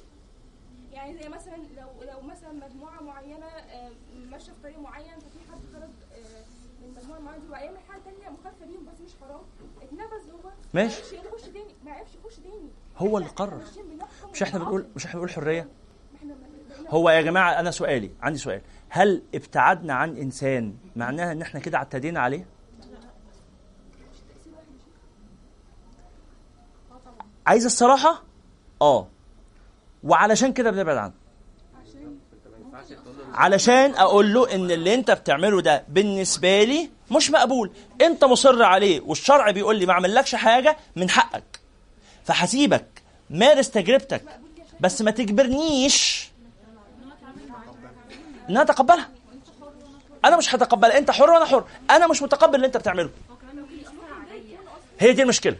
يعني زي مثلا لو لو مثلا مجموعه معينه آه، ماشيه في طريق معين ففي حد خرج آه، من المجموعه المعينه دي ويعمل حاجة ثانية مخالفه ليهم بس مش حرام اتنبذ هو ماشي. ما عرفش يخش تاني ما عرفش يخش تاني هو اللي قرر. مش إحنا بنقول. مش إحنا بنقول حرية؟ هو يا جماعة أنا سؤالي عندي سؤال. هل ابتعدنا عن إنسان معناها إن إحنا كده اعتدينا عليه؟ عايز الصراحة؟ آه. وعلشان كده بنبعد عنه. علشان أقول له إن اللي أنت بتعمله ده بالنسبة لي مش مقبول. انت مصر عليه والشرع بيقول لي ما اعملكش حاجة من حقك. فهسيبك مارس تجربتك بس ما تجبرنيش إن أنا أتقبلها. أنا مش هتقبلها أنت حر وأنا حر. أنا مش متقبل اللي أنت بتعمله. هي دي المشكلة.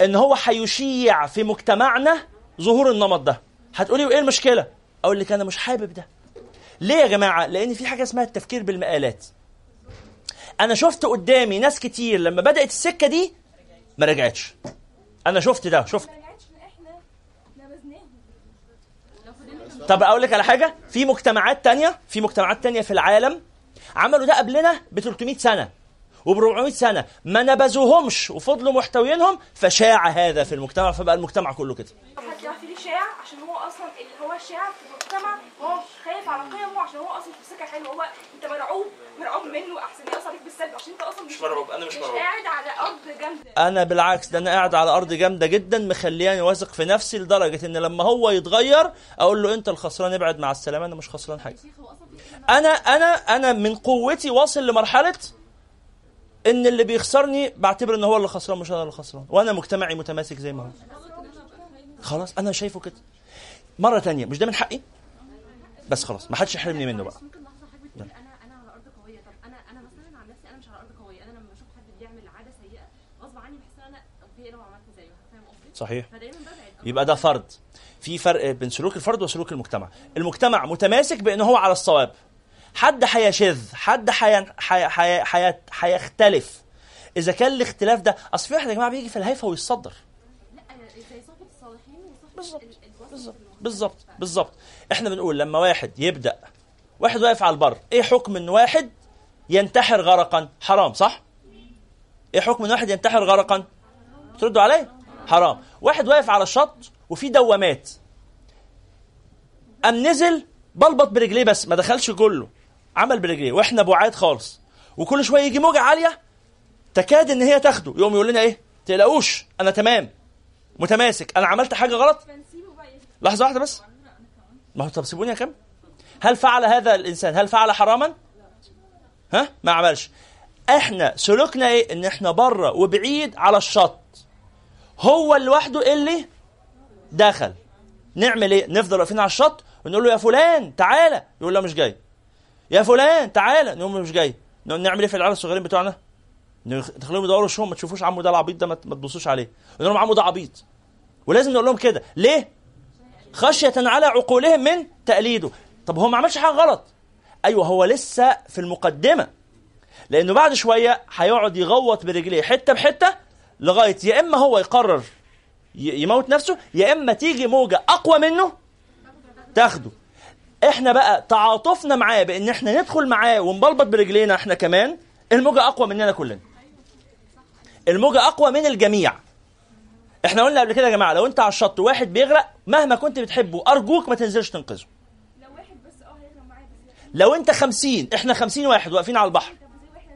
إن هو هيشيع في مجتمعنا ظهور النمط ده. هتقولي وايه المشكلة؟ أقول لك أنا مش حابب ده. ليه يا جماعة؟ لأن في حاجة اسمها التفكير بالمقالات أنا شفت قدامي ناس كتير لما بدأت السكة دي ما رجعتش. أنا شفت ده شفت. طب أقول لك على حاجة في مجتمعات تانية في مجتمعات تانية في العالم عملوا ده قبلنا ب 300 سنة وب 400 سنة ما نبذوهمش وفضلوا محتوينهم فشاع هذا في المجتمع فبقى المجتمع كله كده. حد يعرف ليه شاع عشان هو أصلا اللي هو الشاع في المجتمع هو خايف على قيمه عشان هو أصلا في سكة حلوة. هو أنت مرعوب مرعوب منه أحسن يأثر عليك بالسلب عشان أنت أصلا مش مرعوب، أنا مش مرعوب. قاعد على أرض جامدة. أنا بالعكس ده أنا قاعد على أرض جامدة جدا مخلياني واثق في نفسي لدرجة إن لما هو يتغير أقول له أنت الخسران ابعد مع السلامة أنا مش خسران حاجة. أنا أنا أنا من قوتي واصل لمرحلة إن اللي بيخسرني بعتبر إن هو اللي خسران مش أنا اللي خسران وأنا مجتمعي متماسك زي ما هو. خلاص أنا شايفه كده. مرة تانية مش ده من حقي؟ بس خلاص ما حدش يحرمني منه بقى. ممكن لحظة حضرتك بتقول أنا أنا على أرض قوية. طب أنا أنا مثلا عن نفسي أنا مش على أرض قوية. أنا لما بشوف حد بيعمل عادة سيئة غصب عني بحس إن أنا okay لو عملت زيه. فاهم قصدي؟ صحيح. فدايما ببعد. يبقى ده فرد في فرق بين سلوك الفرد وسلوك المجتمع. المجتمع متماسك بان هو على الصواب. حد هيشذ حد حي... حي... حي... حي... هيختلف. إذا كان الاختلاف ده أصل في واحد يا جماعة بيجي في الهايفة ويتصدر. لا زي صحبه الصالحين وصحبه بالظبط. بالظبط. بالظبط بالظبط إحنا بنقول لما واحد يبدأ واحد واقف على البر إيه حكم إن واحد ينتحر غرقا؟ حرام صح؟ إيه حكم إن واحد ينتحر غرقا؟ تردوا عليا حرام. واحد واقف على الشط وفي دوامات. قام نزل بلبط برجليه بس ما دخلش كله. عمل برجليه وإحنا بعاد خالص. وكل شوية يجي موجة عالية تكاد إن هي تاخده. يقوم يقول لنا إيه؟ تقلقوش أنا تمام. متماسك. أنا عملت حاجة غلط؟ لحظة واحدة بس. ما هو طب سيبوني أكمل. هل فعل هذا الإنسان هل فعل حراما؟ ها؟ ما عملش. إحنا سلوكنا إيه؟ إن إحنا بره وبعيد على الشط. هو لوحده اللي دخل. نعمل إيه؟ نفضل واقفين على الشط ونقول له يا فلان تعالى. يقول لا مش جاي. يا فلان تعالى. نقول له مش جاي. نعمل إيه في العيال الصغيرين بتوعنا؟ نخ- نخليهم يدوروا وشهم ما تشوفوش عمو ده العبيط ده ما تبصوش عليه. نقول لهم عمو ده عبيط. ولازم نقول لهم كده. ليه؟ خشية على عقولهم من تقليده طب هو ما عملش حاجة غلط. أيوة هو لسه في المقدمة. لأنه بعد شوية هيقعد يغوط برجليه حتة بحتة لغاية يا إما هو يقرر يموت نفسه يا إما تيجي موجة أقوى منه تاخده. إحنا بقى تعاطفنا معاه بإن إحنا ندخل معاه ونبلبط برجلينا إحنا كمان الموجة أقوى مننا كلنا. الموجة أقوى من الجميع. إحنا قلنا قبل كده يا جماعة لو انت على الشط واحد بيغرق مهما كنت بتحبه أرجوك ما تنزلش تنقذه. لو واحد بس آه هيغرق معايا لو انت خمسين إحنا خمسين واحد واقفين على البحر. وإحنا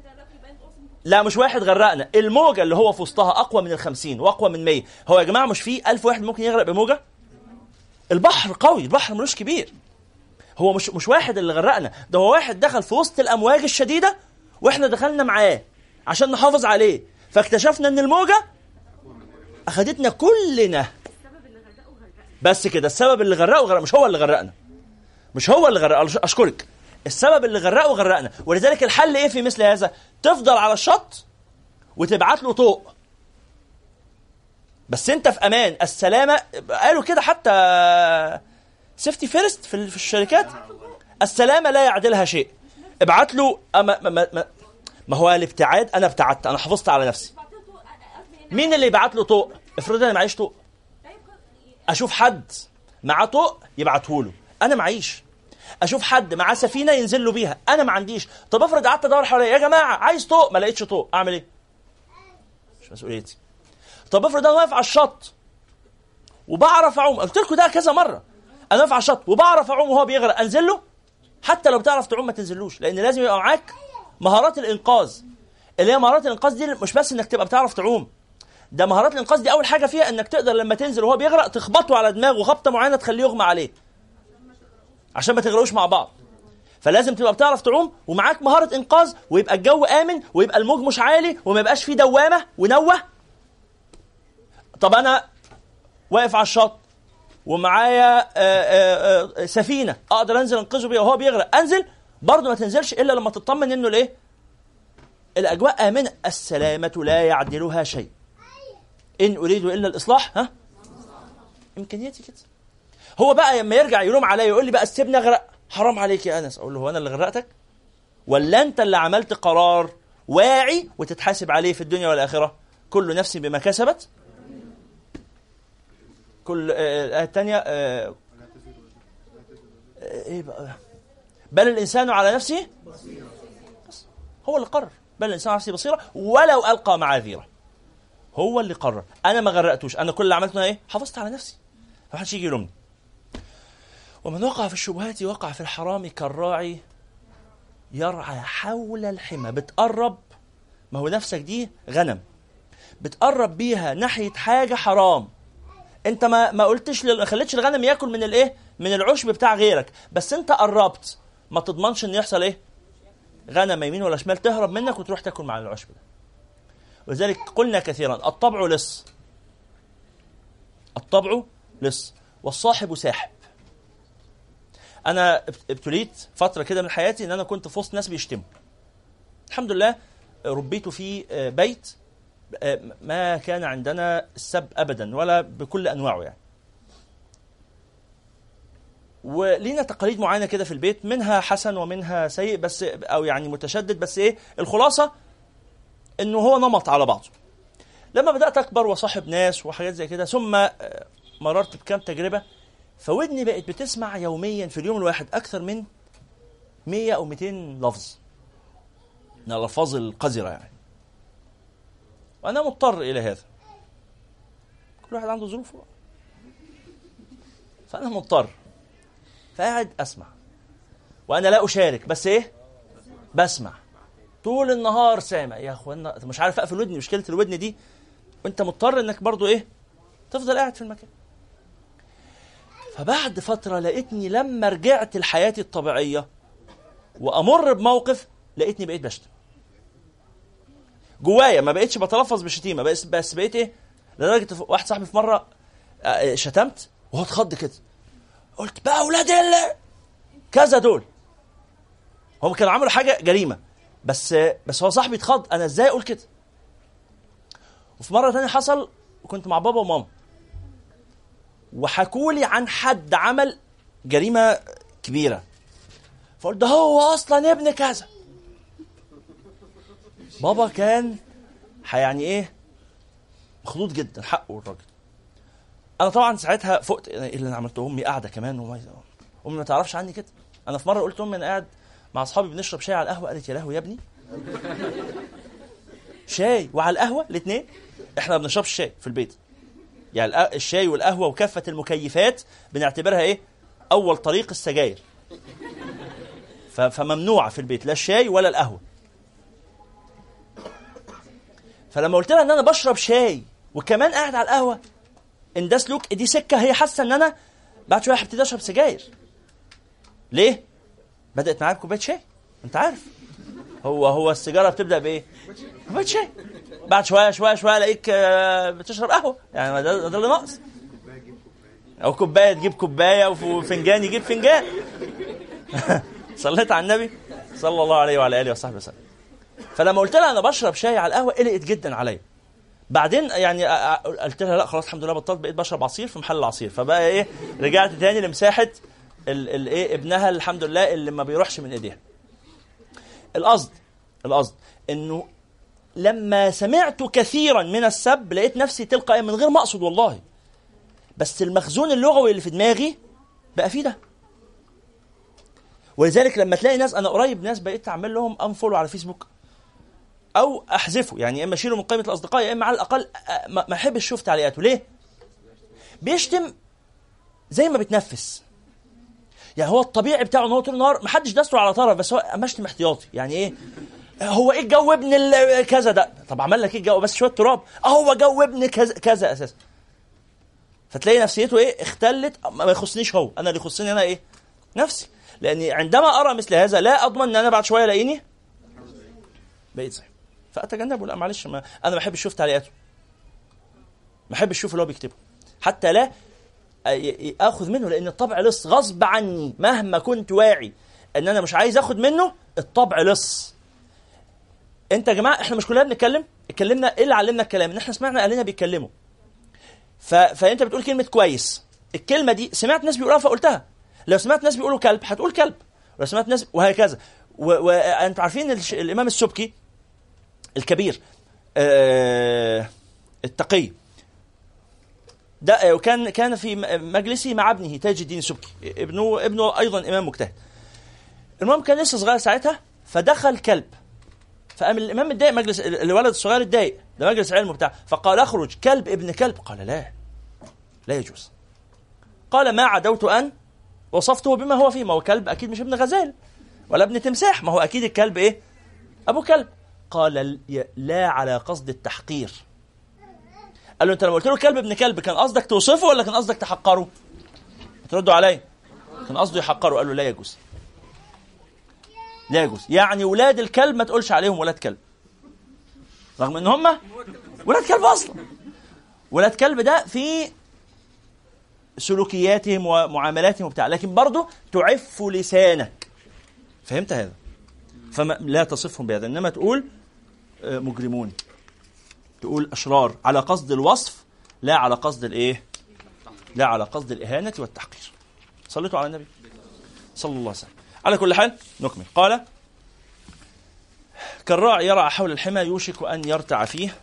لا مش واحد غرقنا الموجة اللي هو في وسطها أقوى من الخمسين وأقوى من مية. هو يا جماعة مش في ألف واحد ممكن يغرق بموجة؟ البحر قوي البحر ملوش كبير. هو مش مش واحد اللي غرقنا ده هو واحد دخل في وسط الأمواج الشديدة وإحنا دخلنا معاه عشان نحافظ عليه. فاكتشفنا إن الموجة أخدتنا كلنا. بس كده السبب اللي غرقه غرق مش هو اللي غرقنا. مش هو اللي غرق أشكرك. السبب اللي غرقه غرقنا ولذلك الحل إيه في مثل هذا؟ تفضل على الشط وتبعت له طوق. بس أنت في أمان. السلامة قالوا كده حتى safety first في ال- في الشركات. السلامة لا يعدلها شيء. ابعت له أما ما, ما, ما هو الابتعاد أنا ابتعدت أنا حافظت على نفسي. مين اللي يبعت له طوق؟ افرض أنا معيش طوق. أشوف حد معاه طوق يبعته له. أنا معيش. أشوف حد معاه سفينة ينزل له بيها. أنا ما عنديش. طب افرض قعدت ادور حواليا يا جماعة عايز طوق؟ ما لقيتش طوق. اعمل إيه؟ مش مسؤوليتي. طب افرض أنا واقف على الشط وبعرف اعوم. قلت لكم ده كذا مرة. أنا واقف على الشط وبعرف اعوم وهو بيغرق. انزل له؟ حتى لو بتعرف تعوم ما تنزلوش لأن لازم يبقى معاك مهارات الانقاذ. اللي هي مهارات الانقاذ دي مش بس انك تبقى بتعرف تعوم. ده مهارات الانقاذ دي أول حاجة فيها إنك تقدر لما تنزل وهو بيغرق تخبطه على دماغه خبطه معينة تخليه يغمى عليه. عشان ما تغرقوش مع بعض. فلازم تبقى بتعرف تعوم ومعاك مهارة إنقاذ ويبقى الجو آمن ويبقى الموج مش عالي وما يبقاش فيه دوامة ونوة. طب أنا واقف على الشط ومعايا آه، آه، آه، سفينة أقدر أنزل أنقذه بيها وهو بيغرق أنزل؟ برضه ما تنزلش إلا لما تطمن إنه الإيه؟ الأجواء آمنة. السلامة لا يعدلها شيء. إن أريد إلا الإصلاح ها؟ إمكانياتي كده. هو بقى لما يرجع يلوم عليا يقول لي بقى سيبني أغرق حرام عليك يا أنس. أقول له هو أنا اللي غرقتك؟ ولا أنت اللي عملت قرار واعي وتتحاسب عليه في الدنيا والآخرة؟ كل نفس بما كسبت. كل آه، الآية الثانية آه، آه، إيه بقى؟ بل الإنسان على نفسه بس. هو اللي قرر. بل الإنسان على نفسه بصيرة ولو ألقى معاذيره. هو اللي قرر. أنا ما غرقتوش. أنا كل اللي عملته إيه؟ حافظت على نفسي. ما حدش يجي يلومني. ومن وقع في الشبهات وقع في الحرام كالراعي يرعى حول الحمى. بتقرب. ما هو نفسك دي غنم. بتقرب بيها ناحية حاجة حرام. أنت ما ما قلتش ما خليتش الغنم ياكل من الإيه؟ من العشب بتاع غيرك. بس أنت قربت. ما تضمنش إن يحصل إيه؟ غنم يمين ولا شمال تهرب منك وتروح تاكل مع العشب ده. ولذلك قلنا كثيرا الطبع لص. الطبع لص. والصاحب ساحب. أنا اب- ابتليت فترة كده من حياتي إن أنا كنت في وسط ناس بيشتموا. الحمد لله ربيت في آه، بيت آه، ما كان عندنا السب ابدا ولا بكل أنواعه يعني. ولينا تقاليد معينة كده في البيت منها حسن ومنها سيء بس أو يعني متشدد بس إيه الخلاصة إنه هو نمط على بعضه. لما بدأت أكبر وصاحب ناس وحاجات زي كده ثم آه، مررت بكام تجربة فودني بقت بتسمع يوميا في اليوم الواحد أكثر من 100 أو 200 لفظ. من الألفاظ القذرة يعني. وأنا مضطر إلى هذا. كل واحد عنده ظروفه. فأنا مضطر. فقاعد أسمع. وأنا لا أشارك بس إيه؟ بسمع. طول النهار سامع. يا اخوانا مش عارف اقفل ودني مشكلة الودن دي. وانت مضطر انك برضو إيه تفضل قاعد في المكان. فبعد فترة لقيتني لما رجعت لحياتي الطبيعية وأمر بموقف لقيتني بقيت بشتم. جوايا ما بقيتش بتلفظ بشتيمة بس بس بقيت إيه لدرجة واحد صاحبي في مرة آه، شتمت وهو اتخض كده. قلت بقى أولاد ال كذا دول. هم كانوا عملوا حاجة جريمة. بس بس هو صاحبي اتخض. أنا إزاي أقول كده؟ وفي مرة تانية حصل كنت مع بابا وماما. وحكوا لي عن حد عمل جريمة كبيرة. فقلت ده هو أصلا ابن كذا. بابا كان يعني إيه؟ مخضوض جدا حقه الراجل. أنا طبعا ساعتها فقت إيه اللي أنا عملته؟ أمي قاعدة كمان أمي ما تعرفش عني كده. أنا في مرة قلت امي أنا قاعد مع أصحابي بنشرب شاي على القهوة. قالت يا لهوي يا ابني. شاي وعلى القهوة الاثنين إحنا ما بنشربش شاي في البيت. يعني الشاي والقهوة وكافة المكيفات بنعتبرها إيه؟ أول طريق السجاير. فممنوعه في البيت. لا الشاي ولا القهوة. فلما قلت لها إن أنا بشرب شاي وكمان قاعد على القهوة ان ده سلوك دي سكة هي حاسة إن أنا بعد شوية هبتدي أشرب سجاير. ليه؟ بدأت معايا بكوباية شاي. أنت عارف. هو هو السيجارة بتبدأ بإيه؟ كوباية شاي. بعد شوية شوية شوية ألاقيك آه، بتشرب قهوة. يعني ده, ده اللي ناقص. أو كوباية تجيب كوباية وفنجان يجيب فنجان. صليت على النبي صلى الله عليه وعلى آله وصحبه وسلم. فلما قلت لها أنا بشرب شاي على القهوة قلقت جدا عليا. بعدين يعني أ- أ- قلت لها لا خلاص الحمد لله بطلت بقيت بشرب عصير في محل العصير. فبقى إيه رجعت تاني لمساحة ال- ال- إيه ابنها الحمد لله اللي ما بيروحش من ايديها. القصد القصد انه لما سمعت كثيرا من السب لقيت نفسي تلقائيا من غير ما أقصد والله. بس المخزون اللغوي اللي في دماغي بقى فيه ده. ولذلك لما تلاقي ناس أنا قريب ناس بقيت أعمل لهم انفولو على فيسبوك أو أحذفه يعني إما أشيله من قائمة الأصدقاء يا إما على الأقل ما أحبش أشوف تعليقاته. ليه؟ بيشتم زي ما بتنفس. يعني هو الطبيعي بتاعه إن هو طول النهار ما حدش على طرف بس هو مشتم احتياطي. يعني إيه؟ هو إيه جو ابن كذا؟ ده طب عمل لك إيه جو بس شوية تراب. أه هو جو ابن كذا كذا أساسا. فتلاقي نفسيته إيه؟ اختلت ما يخصنيش هو. أنا اللي يخصني أنا إيه؟ نفسي. لأني عندما أرى مثل هذا لا أضمن إن أنا بعد شوية ألاقيني بقيت صحيح فأتجنبه. لا معلش ما أنا ما بحبش أشوف تعليقاته. ما بحبش أشوف اللي هو بيكتبه. حتى لا اخذ منه لأن الطبع لص غصب عني مهما كنت واعي إن أنا مش عايز أخد منه الطبع لص. أنت يا جماعة إحنا مش كلنا بنتكلم؟ اتكلمنا إيه اللي علمنا الكلام؟ إن إحنا سمعنا أهلنا بيتكلموا. ف... فأنت بتقول كلمة كويس. الكلمة دي سمعت ناس بيقولوها فقلتها. لو سمعت ناس بيقولوا كلب هتقول كلب. ولو سمعت ناس وهكذا. وانتوا و... عارفين الش... الإمام السبكي الكبير آه... التقي. ده وكان كان في م- مجلسه مع ابنه تاج الدين السبكي. ابنه ابنه أيضا إمام مجتهد. المهم كان لسه صغير ساعتها فدخل كلب. فقام الإمام متضايق مجلس الولد الصغير اتضايق ده مجلس علم وبتاع. فقال أخرج كلب ابن كلب. قال لا لا يجوز. قال ما عدوت أن وصفته بما هو فيه. ما هو كلب أكيد مش ابن غزال ولا ابن تمساح. ما هو أكيد الكلب إيه؟ أبو كلب. قال لا على قصد التحقير. قال له أنت لما قلت له كلب ابن كلب كان قصدك توصفه ولا كان قصدك تحقره؟ تردوا عليا كان قصده يحقره. قال له لا يجوز. لا يجوز. يعني ولاد الكلب ما تقولش عليهم ولاد كلب. رغم إن هم ولاد كلب أصلا. ولاد كلب ده في سلوكياتهم ومعاملاتهم وبتاع. لكن برضه تعف لسانك. فهمت هذا؟ فما لا تصفهم بهذا. إنما تقول آه، مجرمون. تقول أشرار. على قصد الوصف لا على قصد الإيه؟ لا على قصد الإهانة والتحقير. صليتوا على النبي. صلى الله عليه وسلم. على كل حال نكمل. قال كالراعي يرعى حول الحمى يوشك أن يرتع فيه.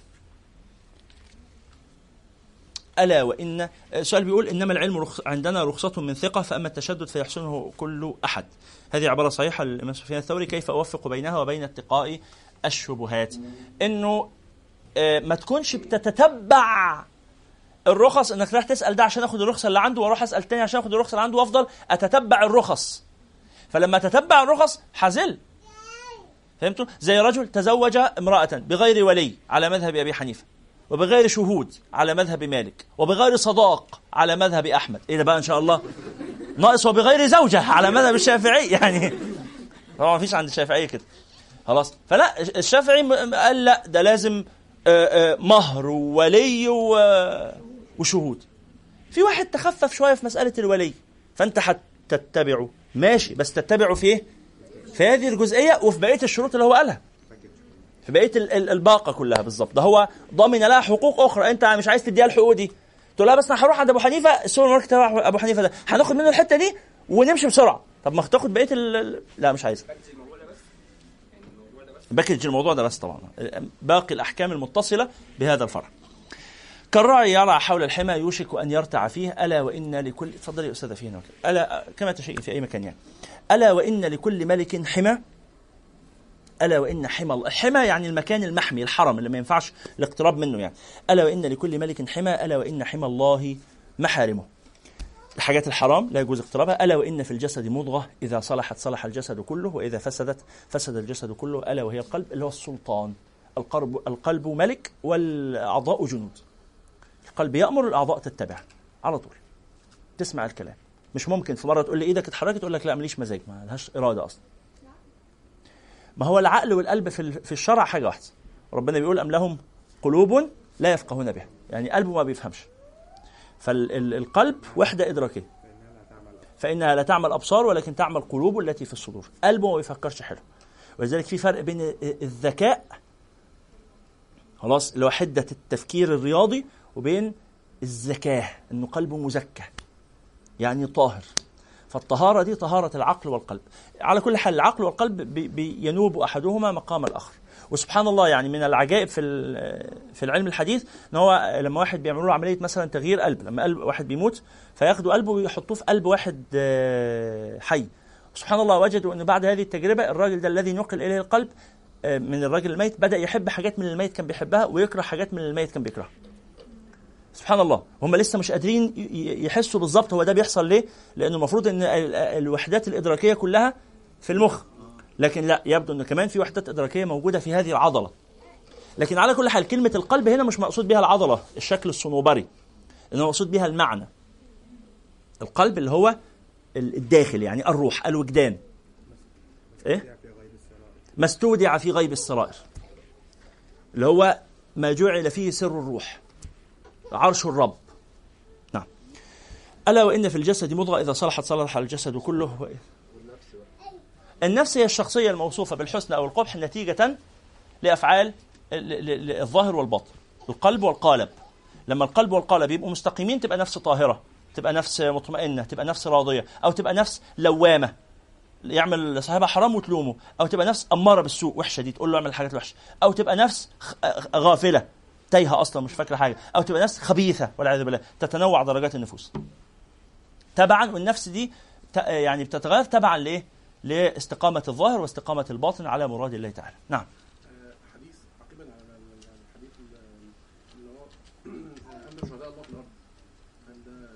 ألا وإن السؤال بيقول إنما العلم رخص عندنا رخصة من ثقة فأما التشدد فيحسنه كل أحد. هذه عبارة صحيحة للإمام سفيان الثوري كيف أوفق بينها وبين اتقاء الشبهات؟ إنه ما تكونش بتتتبع الرخص انك رايح تسأل ده عشان اخد الرخصه اللي عنده وأروح اسأل تاني عشان اخد الرخصه اللي عنده وافضل أتتبع الرخص. فلما تتبع الرخص حزل. فهمتوا؟ زي رجل تزوج امرأة بغير ولي على مذهب أبي حنيفة وبغير شهود على مذهب مالك وبغير صداق على مذهب أحمد. إيه ده بقى إن شاء الله؟ ناقص وبغير زوجة على مذهب الشافعي. يعني طبعا ما فيش عند الشافعية كده. خلاص. فلا الشافعي قال لا ده لازم آه، آه، مهر وولي وشهود. في واحد تخفف شوية في مسألة الولي فأنت هتتبعه ماشي بس تتبعه في إيه؟ في هذه الجزئية وفي بقية الشروط اللي هو قالها. في بقية ال- ال- الباقة كلها بالظبط ده هو ضامن لها حقوق أخرى. أنت مش عايز تديها الحقوق دي. تقول لها بس أنا هروح عند أبو حنيفة. السوبر ماركت تبع أبو حنيفة ده. هناخد منه الحتة دي ونمشي بسرعة. طب ما تاخد بقية. لا مش عايز. package الموضوع ده بس طبعا. باقي الأحكام المتصلة بهذا الفرع. كالراعي يرعى حول الحمى يوشك أن يرتع فيه. ألا وإن لكل تفضلي يا أستاذة فينا ألا كما تشيء في أي مكان يعني. ألا وإن لكل ملك حمى. ألا وإن حمى الحمى يعني المكان المحمي الحرم اللي ما ينفعش الاقتراب منه يعني. ألا وإن لكل ملك حمى. ألا وإن حمى الله محارمه. الحاجات الحرام لا يجوز اقترابها ألا وإن في الجسد مضغة إذا صلحت صلح الجسد كله وإذا فسدت فسد الجسد كله ألا وهي القلب اللي هو السلطان. القلب القلب ملك والأعضاء جنود. القلب يأمر الأعضاء تتبع على طول. تسمع الكلام. مش ممكن في مرة تقول لي إيدك اتحركت تقول لك لا ماليش مزاج ما لهاش إرادة أصلا. ما هو العقل والقلب في في الشرع حاجة واحدة. ربنا بيقول أم لهم قلوب لا يفقهون بها. يعني قلبه ما بيفهمش. فالقلب وحدة إدراكية. فإنها لا تعمل أبصار ولكن تعمل قلوب التي في الصدور. قلبه ما بيفكرش حلو. ولذلك في فرق بين الذكاء خلاص اللي هو حدة التفكير الرياضي وبين الزكاه إنه قلبه مزكى يعني طاهر. فالطهارة دي طهارة العقل والقلب. على كل حال العقل والقلب بي- بينوب أحدهما مقام الآخر. وسبحان الله يعني من العجائب في في العلم الحديث إن هو لما واحد بيعملوا له عملية مثلا تغيير قلب لما قلب واحد بيموت فياخدوا قلبه ويحطوه في قلب واحد آه، حي. سبحان الله وجدوا إن بعد هذه التجربة الراجل ده الذي نقل إليه القلب آه، من الراجل الميت بدأ يحب حاجات من الميت كان بيحبها ويكره حاجات من الميت كان بيكرهها. سبحان الله هم لسه مش قادرين يحسوا بالظبط هو ده بيحصل ليه لأنه المفروض إن ال- الوحدات الإدراكية كلها في المخ. لكن لا يبدو إن كمان في وحدات إدراكية موجودة في هذه العضلة. لكن على كل حال كلمة القلب هنا مش مقصود بها العضلة الشكل الصنوبري إنما مقصود بها المعنى. القلب اللي هو ال- الداخل يعني الروح الوجدان. إيه؟ ما استودع في غيب السرائر. اللي هو ما جعل فيه سر الروح عرش الرب. نعم. ألا وإن في الجسد مضغة إذا صلحت صلح الجسد كله. النفس هي الشخصية الموصوفة بالحسن أو القبح نتيجة لأفعال ال- ال- ال- الظاهر والباطن القلب والقالب. لما القلب والقالب يبقوا مستقيمين تبقى نفس طاهرة تبقى نفس مطمئنة تبقى نفس راضية أو تبقى نفس لوامة. يعمل صاحبها حرام وتلومه أو تبقى نفس أمارة بالسوء وحشة دي تقول له اعمل الحاجات الوحشة أو تبقى نفس غافلة تايهة أصلا مش فاكرة حاجة. أو تبقى ناس خبيثة والعياذ بالله. تتنوع درجات النفوس. تبعا والنفس دي يعني بتتغير تبعا لإيه؟ لاستقامة الظاهر واستقامة الباطن على مراد الله تعالى. نعم حديث عقيبا على ال- الحديث ال- اللي هو أما شهداء الله في الأرض هل ده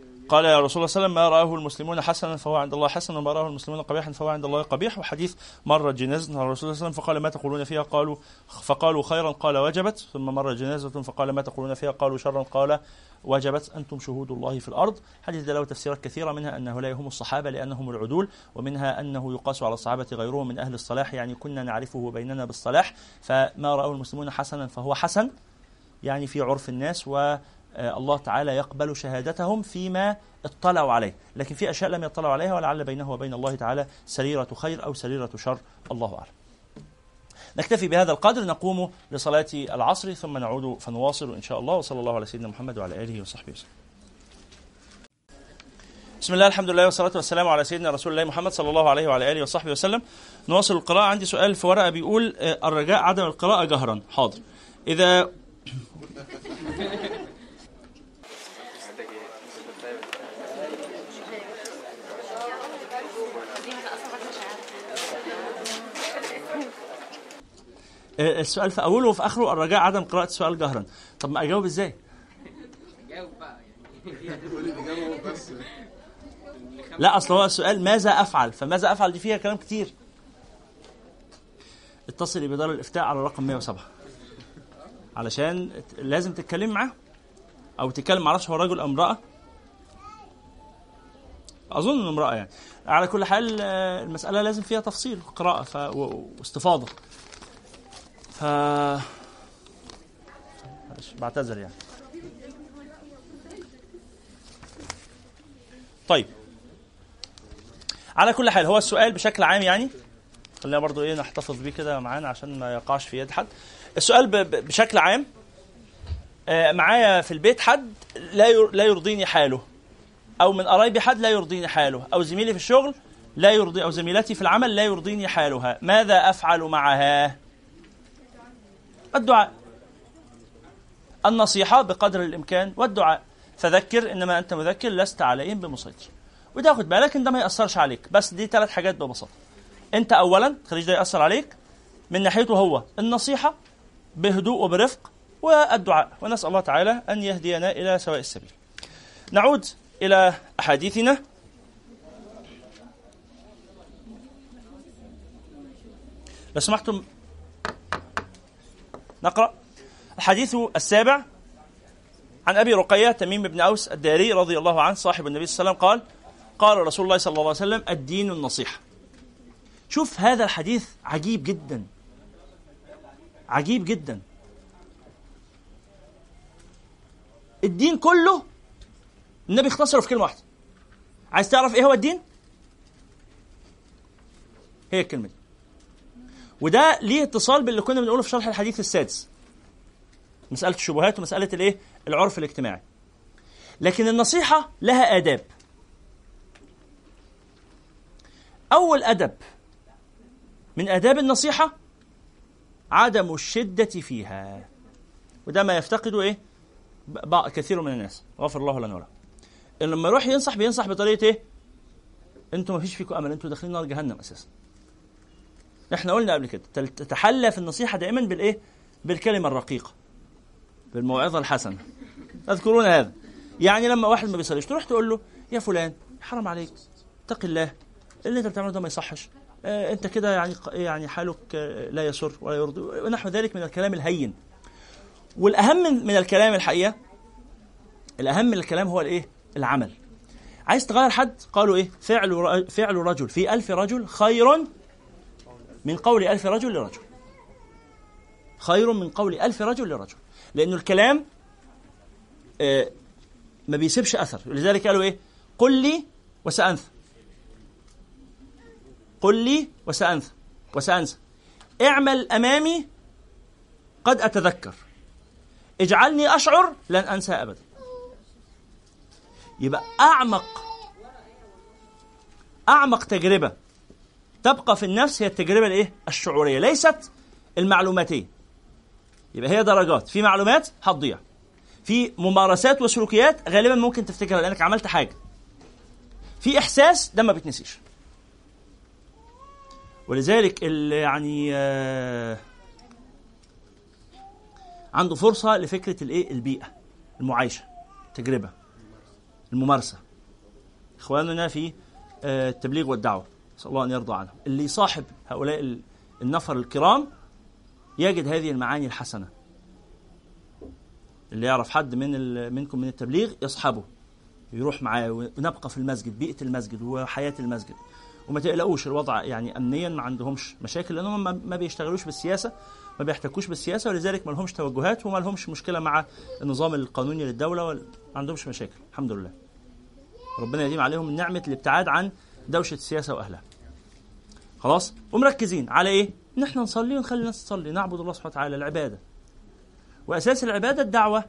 يعني قال يا رسول الله صلى الله عليه وسلم ما رآه المسلمون حسنا فهو عند الله حسن وما رآه المسلمون قبيحا فهو عند الله قبيح. وحديث مر جنازة على الرسول صلى الله عليه وسلم فقال ما تقولون فيها؟ قالوا فقالوا خيرا قال وجبت. ثم مر جنازة فقال ما تقولون فيها؟ قالوا شرا قال وجبت. أنتم شهود الله في الأرض. حديث له تفسيرات كثيرة منها أنه لا يهم الصحابة لأنهم العدول ومنها أنه يقاس على الصحابة غيرهم من أهل الصلاح يعني كنا نعرفه بيننا بالصلاح. فما رأه المسلمون حسنا فهو حسن يعني في عرف الناس والله تعالى يقبل شهادتهم فيما اطلعوا عليه. لكن في أشياء لم يطلعوا عليها ولعل بينه وبين الله تعالى سريرة خير أو سريرة شر الله أعلم. نكتفي بهذا القدر نقوم لصلاة العصر ثم نعود فنواصل إن شاء الله. وصلى الله على سيدنا محمد وعلى آله وصحبه وسلم. بسم الله الحمد لله والصلاة والسلام على سيدنا رسول الله محمد صلى الله عليه وعلى آله وصحبه وسلم. نواصل القراءة. عندي سؤال في ورقة بيقول آه، الرجاء عدم القراءة جهرا. حاضر. إذا آه، السؤال في أوله وفي آخره الرجاء عدم قراءة السؤال جهرا. طب ما أجاوب إزاي؟ لا أصل هو السؤال ماذا أفعل؟ فماذا أفعل؟ دي فيها كلام كتير. اتصلي بدار الإفتاء على رقم 107 علشان لازم تتكلم معاه أو تتكلم معرفش هو رجل ام امرأة. أظن إنه امرأة يعني. على كل حال آه، المسألة لازم فيها تفصيل قراءة ف... واستفاضة. ف بعتذر يعني. طيب. على كل حال هو السؤال بشكل عام يعني خلينا برضو إيه نحتفظ بيه كده معانا عشان ما يقعش في يد حد. السؤال بشكل عام آه، معايا في البيت حد لا لا يرضيني حاله؟ أو من قرايبي حد لا يرضيني حاله؟ أو زميلي في الشغل لا يرضي أو زميلتي في العمل لا يرضيني حالها؟ ماذا أفعل معها؟ الدعاء. النصيحة بقدر الإمكان والدعاء. فذكر إنما أنت مذكر لست عليهم بمسيطر. وتاخد بالك إن ده ما يأثرش عليك. بس دي ثلاث حاجات ببساطة. أنت أولا تخليش ده يأثر عليك من ناحيته هو النصيحة بهدوء وبرفق والدعاء. ونسأل الله تعالى أن يهدينا إلى سواء السبيل. نعود إلى أحاديثنا. لو سمحتم نقرأ. الحديث السابع. عن أبي رقية تميم بن أوس الداري رضي الله عنه صاحب النبي صلى الله عليه وسلم قال قال رسول الله صلى الله عليه وسلم الدين النصيحة. شوف هذا الحديث عجيب جدا. عجيب جدا. الدين كله النبي اختصره في كلمة واحدة. عايز تعرف إيه هو الدين؟ هي الكلمة دي. وده ليه اتصال باللي كنا بنقوله في شرح الحديث السادس مسألة الشبهات ومسألة الإيه؟ العرف الاجتماعي. لكن النصيحة لها آداب. أول أدب من آداب النصيحة عدم الشدة فيها. وده ما يفتقده؟ بعض كثير من الناس، غفر الله لنا ولهم. لما يروح ينصح بينصح بطريقة إيه؟ أنتوا ما فيش فيكم أمل، أنتوا داخلين نار جهنم أساسا. إحنا قلنا قبل كده تتحلى في النصيحة دائما بالإيه؟ بالكلمة الرقيقة. بالموعظة الحسنة. تذكرون هذا. يعني لما واحد ما بيصليش تروح تقول له يا فلان حرام عليك اتق الله اللي أنت بتعمله ده ما يصحش. آه أنت كده يعني يعني حالك آه لا يسر ولا يرضي. ونحو ذلك من الكلام الهين. والأهم من الكلام الحقيقة الأهم من الكلام هو الإيه؟ العمل. عايز تغير حد؟ قالوا إيه؟ فعل فعل رجل. في ألف رجل خير من قول ألف رجل لرجل. خير من قول ألف رجل لرجل. لأنه الكلام آه، ما بيسيبش أثر. لذلك قالوا إيه؟ قل لي وسأنثى. قل لي وسأنثى. وسأنسى اعمل أمامي قد أتذكر. اجعلني أشعر لن أنسى أبدا. يبقى أعمق أعمق تجربة تبقى في النفس هي التجربة الإيه؟ الشعورية. ليست المعلوماتية. يبقى هي درجات. في معلومات هتضيع. في ممارسات وسلوكيات غالبا ممكن تفتكرها لأنك عملت حاجة. في إحساس ده ما بيتنسيش. ولذلك اللي يعني آه، عنده فرصة لفكرة الإيه؟ البيئة. المعايشة. التجربه الممارسة. إخواننا في آه، التبليغ والدعوة. نسأل الله أن يرضى عنهم. اللي يصاحب هؤلاء ال- النفر الكرام يجد هذه المعاني الحسنة. اللي يعرف حد من منكم من التبليغ يصحبه. يروح معاه ونبقى في المسجد بيئة المسجد وحياة المسجد. وما تقلقوش الوضع يعني امنيا ما عندهمش مشاكل لأنهم ما- بيشتغلوش بالسياسة ما بيحتكوش بالسياسة ولذلك ما لهمش توجهات وما لهمش مشكلة مع النظام القانوني للدولة ما عندهمش مشاكل. الحمد لله. ربنا يديم عليهم نعمه الابتعاد عن دوشة السياسة وأهلها. خلاص؟ ومركزين على إيه؟ ان إحنا نصلي ونخلي الناس تصلي. نعبد الله سبحانه وتعالى العبادة. وأساس العبادة الدعوة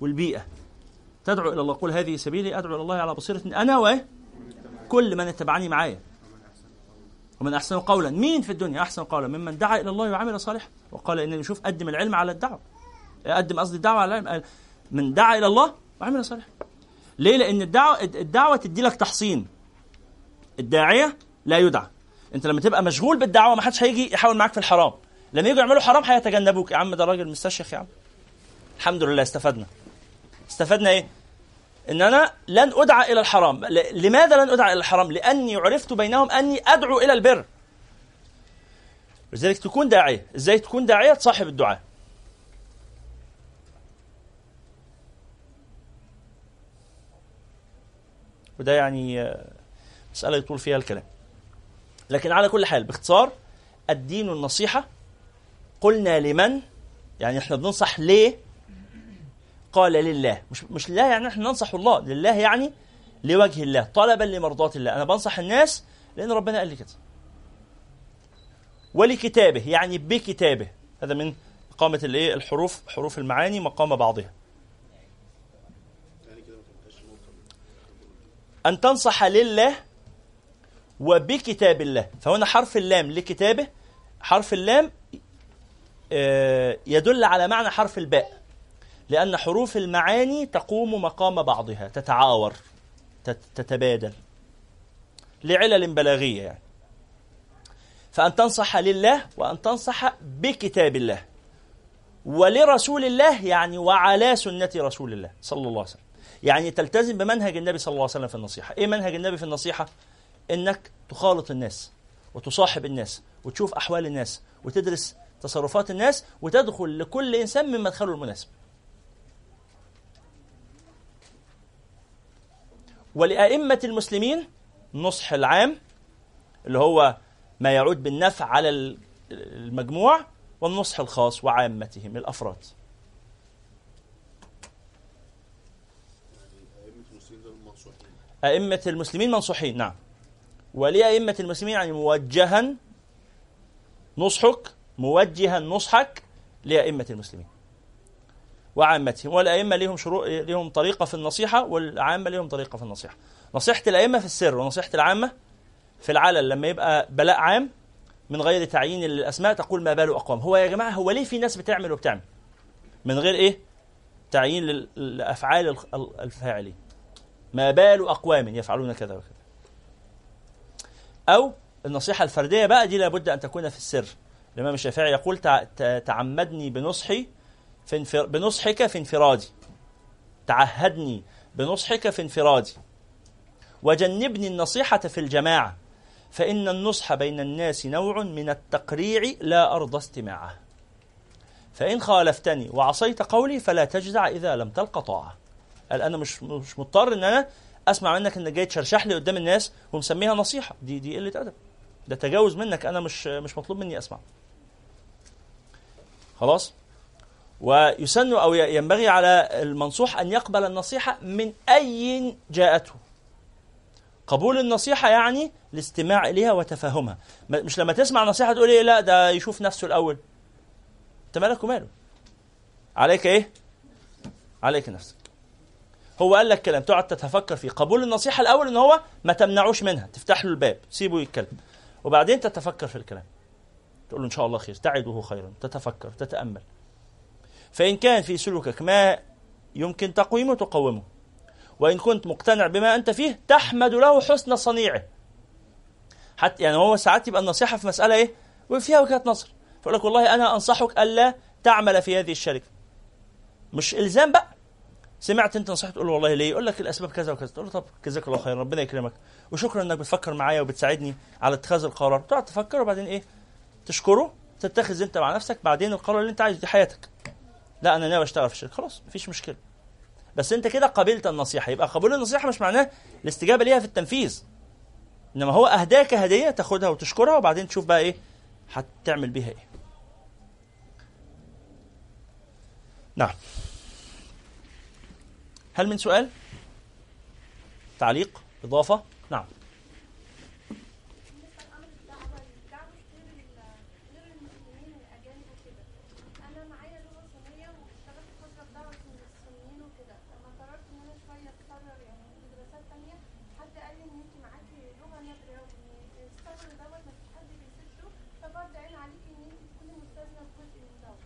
والبيئة. تدعو إلى الله. قل هذه سبيلي أدعو إلى الله على بصيرة أنا وايه كل من اتبعني معايا. ومن أحسن قولا. مين في الدنيا أحسن قولا؟ ممن دعا إلى الله وعمل صالحا. وقال إنني شوف قدم العلم على الدعوة. قدم قصدي الدعوة على العلم. من دعا إلى الله وعمل صالحا. ليه؟ لأن الدعوة الدعوة تدي لك تحصين. الداعية لا يدعى. انت لما تبقى مشغول بالدعوة ما حدش هيجي يحاول معاك في الحرام. لما يجوا يعملوا حرام هيتجنبوك. يا عم ده راجل مستشيخ يا عم. الحمد لله استفدنا. استفدنا إيه؟ ان أنا لن ادعى إلى الحرام. لماذا لن ادعى إلى الحرام؟ لاني عرفت بينهم اني ادعو إلى البر. لذلك تكون داعية. إزاي تكون داعية؟ تصاحب الدعاء. وده يعني مسألة يطول فيها الكلام. لكن على كل حال باختصار الدين النصيحة قلنا لمن؟ يعني إحنا بننصح ليه؟ قال لله. مش مش لله يعني إحنا ننصح الله لله يعني لوجه الله طلبا لمرضاة الله. أنا بنصح الناس لأن ربنا قال لي كده. ولكتابه يعني بكتابه. هذا من قامة الإيه؟ الحروف حروف المعاني مقام بعضها. أن تنصح لله وبكتاب الله. فهنا حرف اللام لكتابه حرف اللام آه، يدل على معنى حرف الباء. لأن حروف المعاني تقوم مقام بعضها تتعاور تت- تتبادل. لعلل بلاغية يعني. فأن تنصح لله وأن تنصح بكتاب الله. ولرسول الله يعني وعلى سنة رسول الله صلى الله عليه وسلم. يعني تلتزم بمنهج النبي صلى الله عليه وسلم في النصيحة. إيه منهج النبي في النصيحة؟ إنك تخالط الناس وتصاحب الناس وتشوف أحوال الناس وتدرس تصرفات الناس وتدخل لكل إنسان من مدخله المناسب. ولأئمة المسلمين النصح العام اللي هو ما يعود بالنفع على ال- المجموع والنصح الخاص وعامتهم الأفراد. أئمة المسلمين منصوحين نعم. ولأئمة المسلمين يعني موجها نصحك موجها نصحك لأئمة المسلمين وعامتهم والأئمة لهم شروط لهم طريقة في النصيحة والعامة لهم طريقة في النصيحة. نصيحة الأئمة في السر ونصيحة العامة في العلن لما يبقى بلاء عام من غير تعيين للأسماء تقول ما بال أقوام. هو يا جماعة هو ليه في ناس بتعمل وبتعمل؟ من غير إيه؟ تعيين لأفعال الفاعلين. ما بال أقوام يفعلون كذا وكذا. أو النصيحة الفردية بقى دي لابد أن تكون في السر. الإمام الشافعي يقول تعمدني بنصحي في انفر... بنصحك في انفرادي. تعهدني بنصحك في انفرادي. وجنبني النصيحة في الجماعة فإن النصح بين الناس نوع من التقريع لا أرضى استماعه. فإن خالفتني وعصيت قولي فلا تجزع إذا لم تلق طاعة. قال أنا مش مش مضطر إن أنا أسمع منك إنك جاي تشرشح لي قدام الناس ومسميها نصيحة. دي دي قلة أدب. ده تجاوز منك. أنا مش مش مطلوب مني أسمع. خلاص؟ ويسن أو ينبغي على المنصوح أن يقبل النصيحة من أي جاءته. قبول النصيحة يعني الاستماع إليها وتفهمها مش لما تسمع نصيحة تقول إيه لا ده يشوف نفسه الأول. أنت مالك وماله؟ عليك إيه؟ عليك نفسك. هو قال لك كلام تقعد تتفكر فيه. قبول النصيحة الأول إن هو ما تمنعوش منها. تفتح له الباب. تسيبه يتكلم. وبعدين تتفكر في الكلام. تقول له إن شاء الله خير. تعده خيرا. تتفكر. تتأمل. فإن كان في سلوكك ما يمكن تقويمه تقومه. وإن كنت مقتنع بما أنت فيه تحمد له حسن صنيعه. حتى يعني هو ساعات يبقى النصيحة في مسألة إيه؟ وفيها وجهة نظر. فيقول لك والله أنا أنصحك ألا تعمل في هذه الشركة. مش إلزام بقى. سمعت انت نصيحة تقول له والله ليه؟ يقول لك الأسباب كذا وكذا، تقول له طب جزاك الله خير ربنا يكرمك وشكرا إنك بتفكر معايا وبتساعدني على اتخاذ القرار، تقعد تفكر وبعدين إيه؟ تشكره تتخذ أنت مع نفسك بعدين القرار اللي أنت عايزه دي حياتك. لا أنا ناوي أشتغل في الشركة خلاص مفيش مشكلة. بس أنت كده قبلت النصيحة يبقى قبول النصيحة مش معناه الاستجابة ليها في التنفيذ. إنما هو أهداك هدية تاخدها وتشكرها وبعدين تشوف بقى إيه هتعمل بيها إيه. نعم. هل من سؤال؟ تعليق؟ إضافة؟ نعم بالنسبة لامر الدعوه الدعوه غير ال- غير المسلمين والاجانب وكده أنا معايا لغه صينيه واشتغلت فتره في دعوه الصينيين وكده لما قررت ان أنا شوية اتكرر يعني في دراسات تانية حد قال لي ان انت معاكي لغه نادره وان الصبر دوت مفيش حد بيسده ففرض عين عليكي ان انت تكوني مستاذنه في جزء من دوت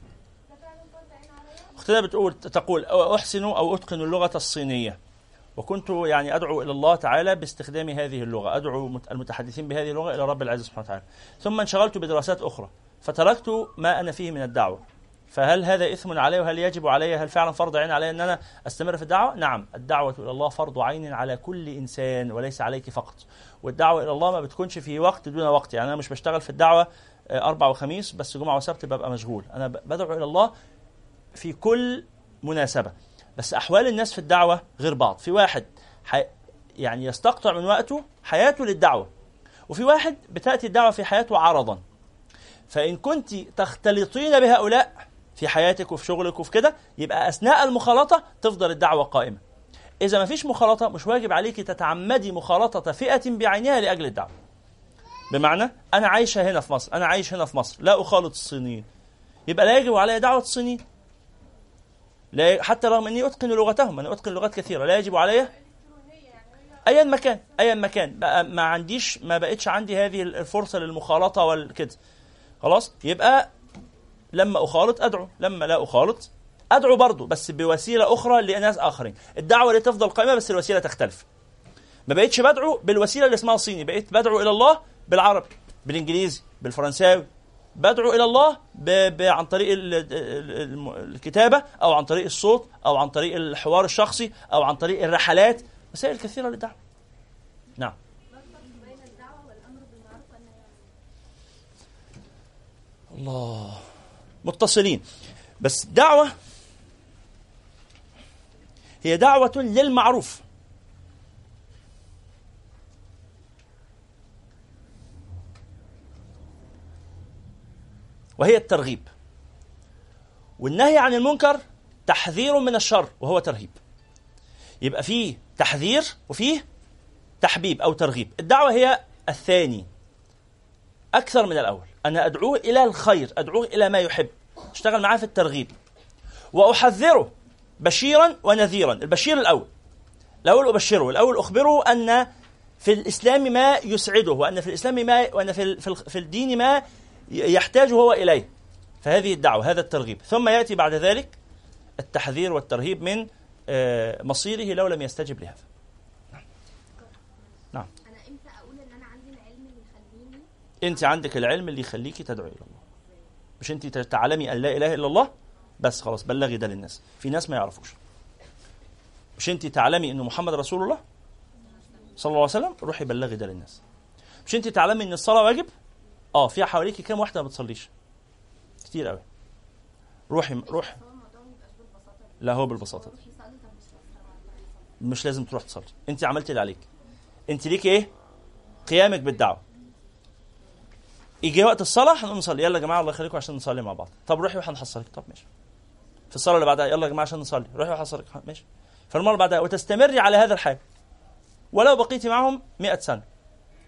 ده فعلا فرض عين عليا اختنا بتقول تقول أحسن أو أتقن اللغة الصينية. وكنت يعني أدعو إلى الله تعالى باستخدام هذه اللغة. أدعو مت- المتحدثين بهذه اللغة إلى رب العزة سبحانه وتعالى. ثم انشغلت بدراسات أخرى. فتركت ما أنا فيه من الدعوة. فهل هذا إثم علي وهل يجب علي؟ هل فعلا فرض عين علي أن أنا أستمر في الدعوة؟ نعم. الدعوة إلى الله فرض عين على كل إنسان وليس عليك فقط. والدعوة إلى الله ما بتكونش في وقت دون وقت. يعني أنا مش بشتغل في الدعوة آه، أربع وخميس بس جمعة وسبت ببقى مشغول. أنا بدعو إلى الله في كل مناسبة. بس أحوال الناس في الدعوة غير بعض. في واحد حي... يعني يستقطع من وقته حياته للدعوة وفي واحد بتأتي الدعوة في حياته عرضا. فإن كنت تختلطين بهؤلاء في حياتك وفي شغلك وفي كده يبقى أثناء المخالطة تفضل الدعوة قائمة. إذا ما فيش مخالطة مش واجب عليك تتعمدي مخالطة فئة بعينها لأجل الدعوة. بمعنى أنا عايشة هنا في مصر أنا عايش هنا في مصر لا أخالط الصينيين. يبقى لا يجب علي دعوة الصينيين. لا حتى رغم إني أتقن لغتهم أنا أتقن لغات كثيرة. لا يجب علي ايا مكان ايا مكان بقى ما عنديش ما بقتش عندي هذه الفرصة للمخالطة والكده خلاص؟ يبقى لما أخالط أدعو. لما لا أخالط أدعو برضه بس بوسيلة أخرى لناس آخرين. الدعوة اللي تفضل قائمة بس الوسيلة تختلف. ما بقتش بدعو بالوسيلة اللي اسمها صيني بقيت بدعو إلى الله بالعربي بالإنجليزي بالفرنساوي. بدعو إلى الله ب... ب... عن طريق الكتابة أو عن طريق الصوت أو عن طريق الحوار الشخصي أو عن طريق الرحلات وسائل كثيرة للدعوة. نعم. الله. متصلين. بس دعوة هي دعوة للمعروف. وهي الترغيب. والنهي عن المنكر تحذير من الشر وهو ترهيب. يبقى فيه تحذير وفيه تحبيب أو ترغيب. الدعوة هي الثاني أكثر من الأول. أنا أدعوه إلى الخير أدعوه إلى ما يحب. أشتغل معاه في الترغيب. وأحذره بشيرا ونذيرا البشير الأول. الأول أبشره الأول أخبره أن في الإسلام ما يسعده وأن في الإسلام ما وأن في في الدين ما يحتاج هو إليه. فهذه الدعوة هذا الترغيب. ثم يأتي بعد ذلك التحذير والترهيب من آه، مصيره لو لم يستجب لهذا. أنا إمتى أقول إن أنا عندي العلم اللي يخليني؟ أنت عندك العلم اللي يخليكي تدعو إلى الله. مش أنت تعلمي أن لا إله إلا الله بس خلاص بلغي ده للناس. في ناس ما يعرفوش. مش أنت تعلمي إن محمد رسول الله صلى الله عليه وسلم؟ روحي بلغي ده للناس. مش أنت تعلمي إن الصلاة واجب؟ آه في حواليك كام واحدة ما بتصليش؟ كتير قوي. روحي روحي. دي لا هو بالبساطة طب مش لازم تروح تصلي. انت عملتي اللي عليك. انت ليك إيه؟ قيامك بالدعوة. يجي وقت الصلاة هنقوم نصلي. يلا يا جماعة الله يخليكم عشان نصلي مع بعض. طب روحي وهنحصلك. طب ماشي. في الصلاة اللي بعدها يلا يا جماعة عشان نصلي. روحي وهحصلك ماشي. فالمره اللي بعدها وتستمري على هذا الحال. ولو بقيتي معهم 100 سنة.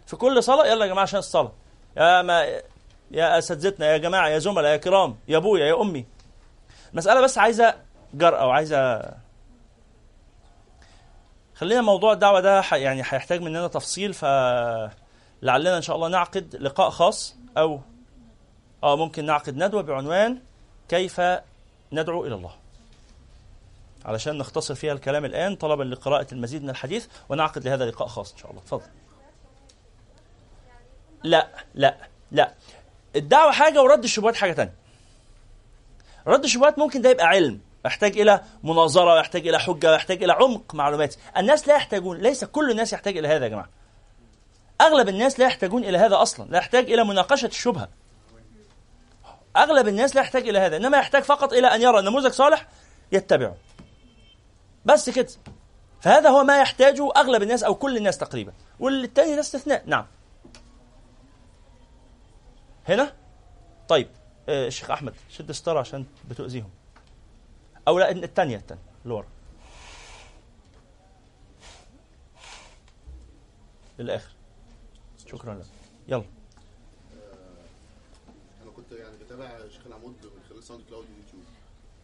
في كل صلاة يلا يا جماعة عشان الصلاة. يا ما يا اساتذتنا يا جماعة يا زملاء يا كرام يا أبويا يا أمي. المساله بس عايزة جرأة وعايزه خلينا موضوع الدعوة ده يعني هيحتاج مننا تفصيل فلعلنا إن شاء الله نعقد لقاء خاص أو آه ممكن نعقد ندوة بعنوان كيف ندعو إلى الله. علشان نختصر فيها الكلام الآن طلبا لقراءة المزيد من الحديث ونعقد لهذا لقاء خاص إن شاء الله. تفضل. لا لا لا. الدعوة حاجة ورد الشبهات حاجة تانية. رد الشبهات ممكن ده يبقى علم يحتاج إلى مناظرة يحتاج إلى حجة يحتاج إلى عمق معلوماتي الناس لا يحتاجون ليس كل الناس يحتاج إلى هذا يا جماعة. أغلب الناس لا يحتاجون إلى هذا أصلا لا يحتاج إلى مناقشة الشبهة. أغلب الناس لا يحتاج إلى هذا إنما يحتاج فقط إلى أن يرى نموذج صالح يتبعه. بس كده. فهذا هو ما يحتاجه أغلب الناس أو كل الناس تقريبا. والتاني ده استثناء. نعم. هنا؟ طيب آه الشيخ أحمد شد ستارة عشان بتؤذيهم. أو لا الثانية الثانية اللي ورا للآخر. شكرا لك. يلا. أنا كنت يعني بتابع شيخ العمود من خلال SoundCloud يوتيوب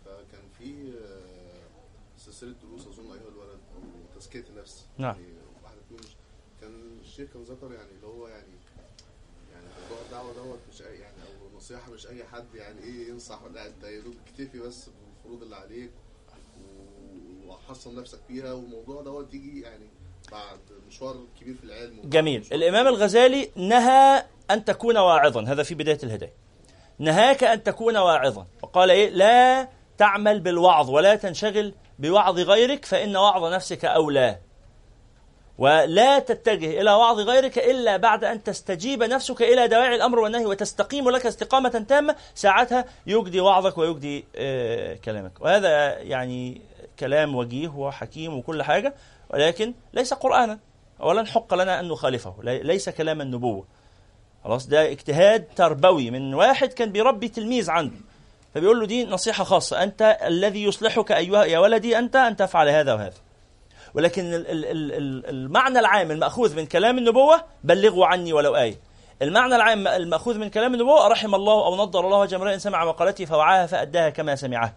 فكان في آه، سلسلة دروس أظن أيها الولد أو تزكية النفس. نعم. يعني واحدة فيهم كان الشيخ كان ذكر يعني اللي هو يعني الدعوه دوت مش اي يعني أو النصيحه مش أي حد يعني إيه ينصح ولا أنت يا دوب اكتفي بس بالفروض اللي عليك و- وحصن نفسك فيها والموضوع دوت يجي يعني بعد مشوار كبير في العلم جميل. الإمام الغزالي نهى أن تكون واعظا هذا في بداية الهداية. نهاك أن تكون واعظا. وقال إيه؟ لا تعمل بالوعظ ولا تنشغل بوعظ غيرك فإن وعظ نفسك أولى. ولا تتجه إلى وعظ غيرك إلا بعد أن تستجيب نفسك إلى دواعي الأمر والنهي وتستقيم لك استقامة تامة. ساعتها يجدي وعظك ويجدي آه كلامك. وهذا يعني كلام وجيه وحكيم وكل حاجة ولكن ليس قرآنا. ولن حق لنا أن نخالفه لي- ليس كلام النبوة. خلاص ده اجتهاد تربوي. من واحد كان بيربي تلميذ عنده فبيقول له دي نصيحة خاصة أنت الذي يصلحك أيها يا ولدي أنت أن تفعل هذا وهذا. ولكن ال- ال- ال- ال- المعنى العام المأخوذ من كلام النبوة بلغوا عني ولو آية. المعنى العام المأخوذ من كلام النبوة رحم الله أو نضر الله وجه امرئ سمع مقالتي فوعاها فأداها كما سمعها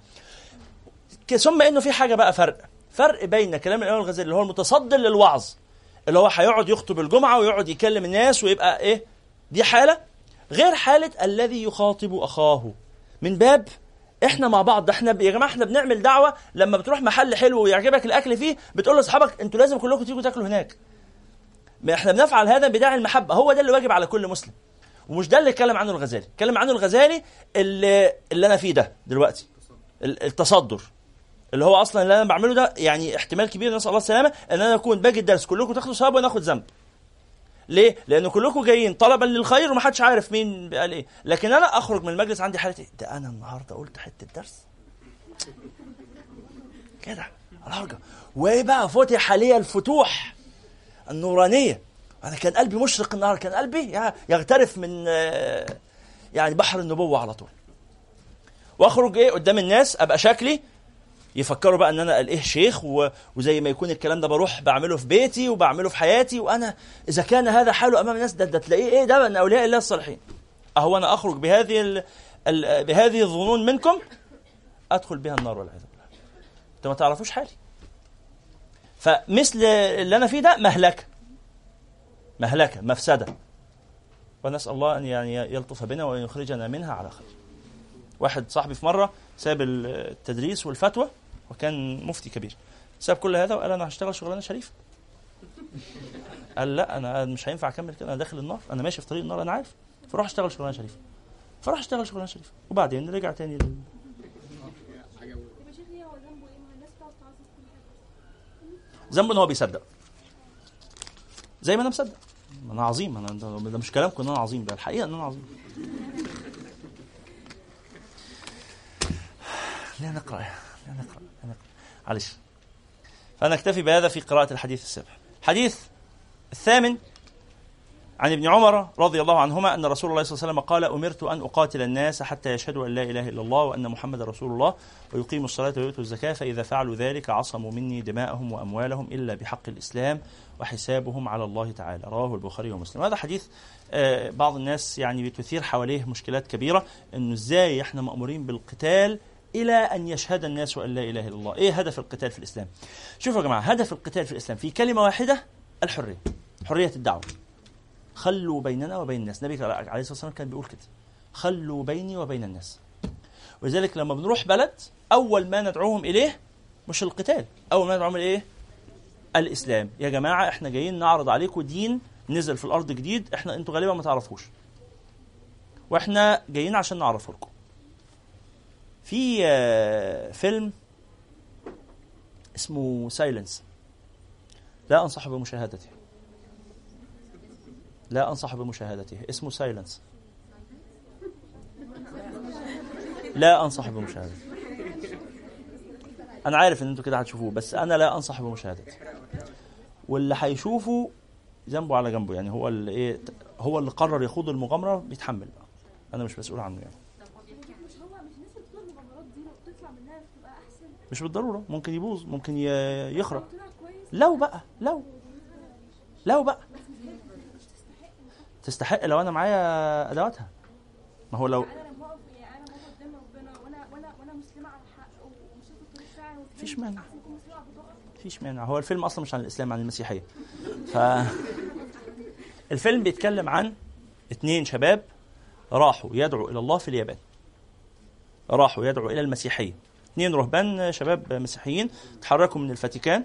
ثم إنه في حاجة بقى فرق. فرق بين كلام الإمام الغزالي اللي هو المتصدر للوعظ اللي هو هيقعد يخطب الجمعة ويقعد يكلم الناس ويبقى إيه؟ دي حالة. غير حالة الذي يخاطب أخاه. من باب إحنا مع بعض إحنا يا جماعة إحنا بنعمل دعوة لما بتروح محل حلو ويعجبك الأكل فيه بتقول لأصحابك أنتوا لازم كلكم تيجوا تاكلوا هناك. إحنا بنفعل هذا بداعي المحبة هو ده اللي واجب على كل مسلم. ومش ده اللي اتكلم عنه الغزالي. اتكلم عنه الغزالي اللي, اللي أنا فيه ده دلوقتي. ال- التصدر. اللي هو أصلا اللي أنا بعمله ده يعني احتمال كبير نسال الله السلامه إن أنا أكون باجي الدرس كلكم تاخدوا ثواب وأنا اخد ذنب. ليه؟ لأن كلكم جايين طلبا للخير ومحدش عارف مين قال إيه لكن أنا أخرج من المجلس عندي حاله إيه؟ ده أنا النهارده قلت حتة درس. كده. الهرجة. وإيه بقى؟ فتح لي الفتوح النورانية. أنا كان قلبي مشرق النهارده كان قلبي يغترف من آه، يعني بحر النبوة على طول. وأخرج إيه؟ قدام الناس. أبقى شكلي. يفكروا بقى إن أنا قال إيه شيخ. وزي ما يكون الكلام ده بروح بعمله في بيتي وبعمله في حياتي وأنا إذا كان هذا حاله أمام الناس ده, ده تلاقيه إيه ده من أولياء الله الصالحين. أهو أنا أخرج بهذه ال... ال... بهذه الظنون منكم أدخل بها النار والعياذ بالله. أنتوا ما تعرفوش حالي. فمثل اللي أنا فيه ده مهلكة. مهلكة مفسدة. ونسأل الله أن يعني يلطف بنا وأن يخرجنا منها على خير. واحد صاحبي في مرة ساب التدريس والفتوى وكان مفتي كبير. ساب كل هذا وقال أنا هشتغل شغلانة شريفة. قال لا أنا مش هينفع أكمل كده أنا داخل النار أنا ماشي في طريق النار أنا عارف. فروح اشتغل شغلانة شريفة. فراح اشتغل شغلانة شريفة. وبعدين رجع تاني لل... ذنبه إن هو بيصدق. زي ما أنا مصدق. ما أنا عظيم أنا ده مش كلامكم إن أنا عظيم ده الحقيقة إن أنا عظيم. لا نقرأ لا نقرأ. معلش فنكتفي بهذا في قراءة الحديث السابع. الحديث الثامن عن ابن عمر رضي الله عنهما أن رسول الله صلى الله عليه وسلم قال أمرت أن أقاتل الناس حتى يشهدوا أن لا إله إلا الله وأن محمد رسول الله ويقيموا الصلاة ويؤتوا الزكاة فإذا فعلوا ذلك عصموا مني دماءهم وأموالهم إلا بحق الإسلام وحسابهم على الله تعالى. رواه البخاري ومسلم. هذا حديث آه، بعض الناس يعني بتثير حواليه مشكلات كبيرة إنه إزاي إحنا مأمورين بالقتال إلى أن يشهد الناس أن لا إله إلا الله. إيه هدف القتال في الإسلام؟ شوفوا يا جماعة هدف القتال في الإسلام في كلمة واحدة الحرية. حرية الدعوة. خلوا بيننا وبين الناس. النبي عليه الصلاه والسلام كان بيقول كده. خلوا بيني وبين الناس. ولذلك لما بنروح بلد أول ما ندعوهم إليه مش القتال أول ما ندعوهم إليه الإسلام. يا جماعة إحنا جايين نعرض عليكم دين نزل في الأرض جديد إحنا أنتوا غالبا ما تعرفوش. وإحنا جايين عشان نعرفه لكم في آه، فيلم اسمه Silence. لا أنصح بمشاهدته. لا أنصح بمشاهدته. اسمه Silence. لا أنصح بمشاهدته. أنا عارف إن أنتوا كده هتشوفوه بس أنا لا أنصح بمشاهدته. واللي هيشوفه ذنبه على جنبه يعني هو اللي إيه هو اللي قرر يخوض المغامرة بيتحمل بقى. أنا مش مسؤول عنه يعني مش هو مش الناس اللي بتطلع المغامرات دي لو تطلع منها بتبقى احسن مش بالضرورة ممكن يبوظ ممكن يخرب. لو بقى لو. لو بقى. تستحق لو أنا معايا أدواتها. ما هو لو مفيش مانع. مفيش مانع. هو الفيلم أصلا مش عن الإسلام عن المسيحية. ف الفيلم بيتكلم عن اتنين شباب راحوا يدعوا إلى الله في اليابان. راحوا يدعوا إلى المسيحية. اتنين رهبان شباب مسيحيين تحركوا من الفاتيكان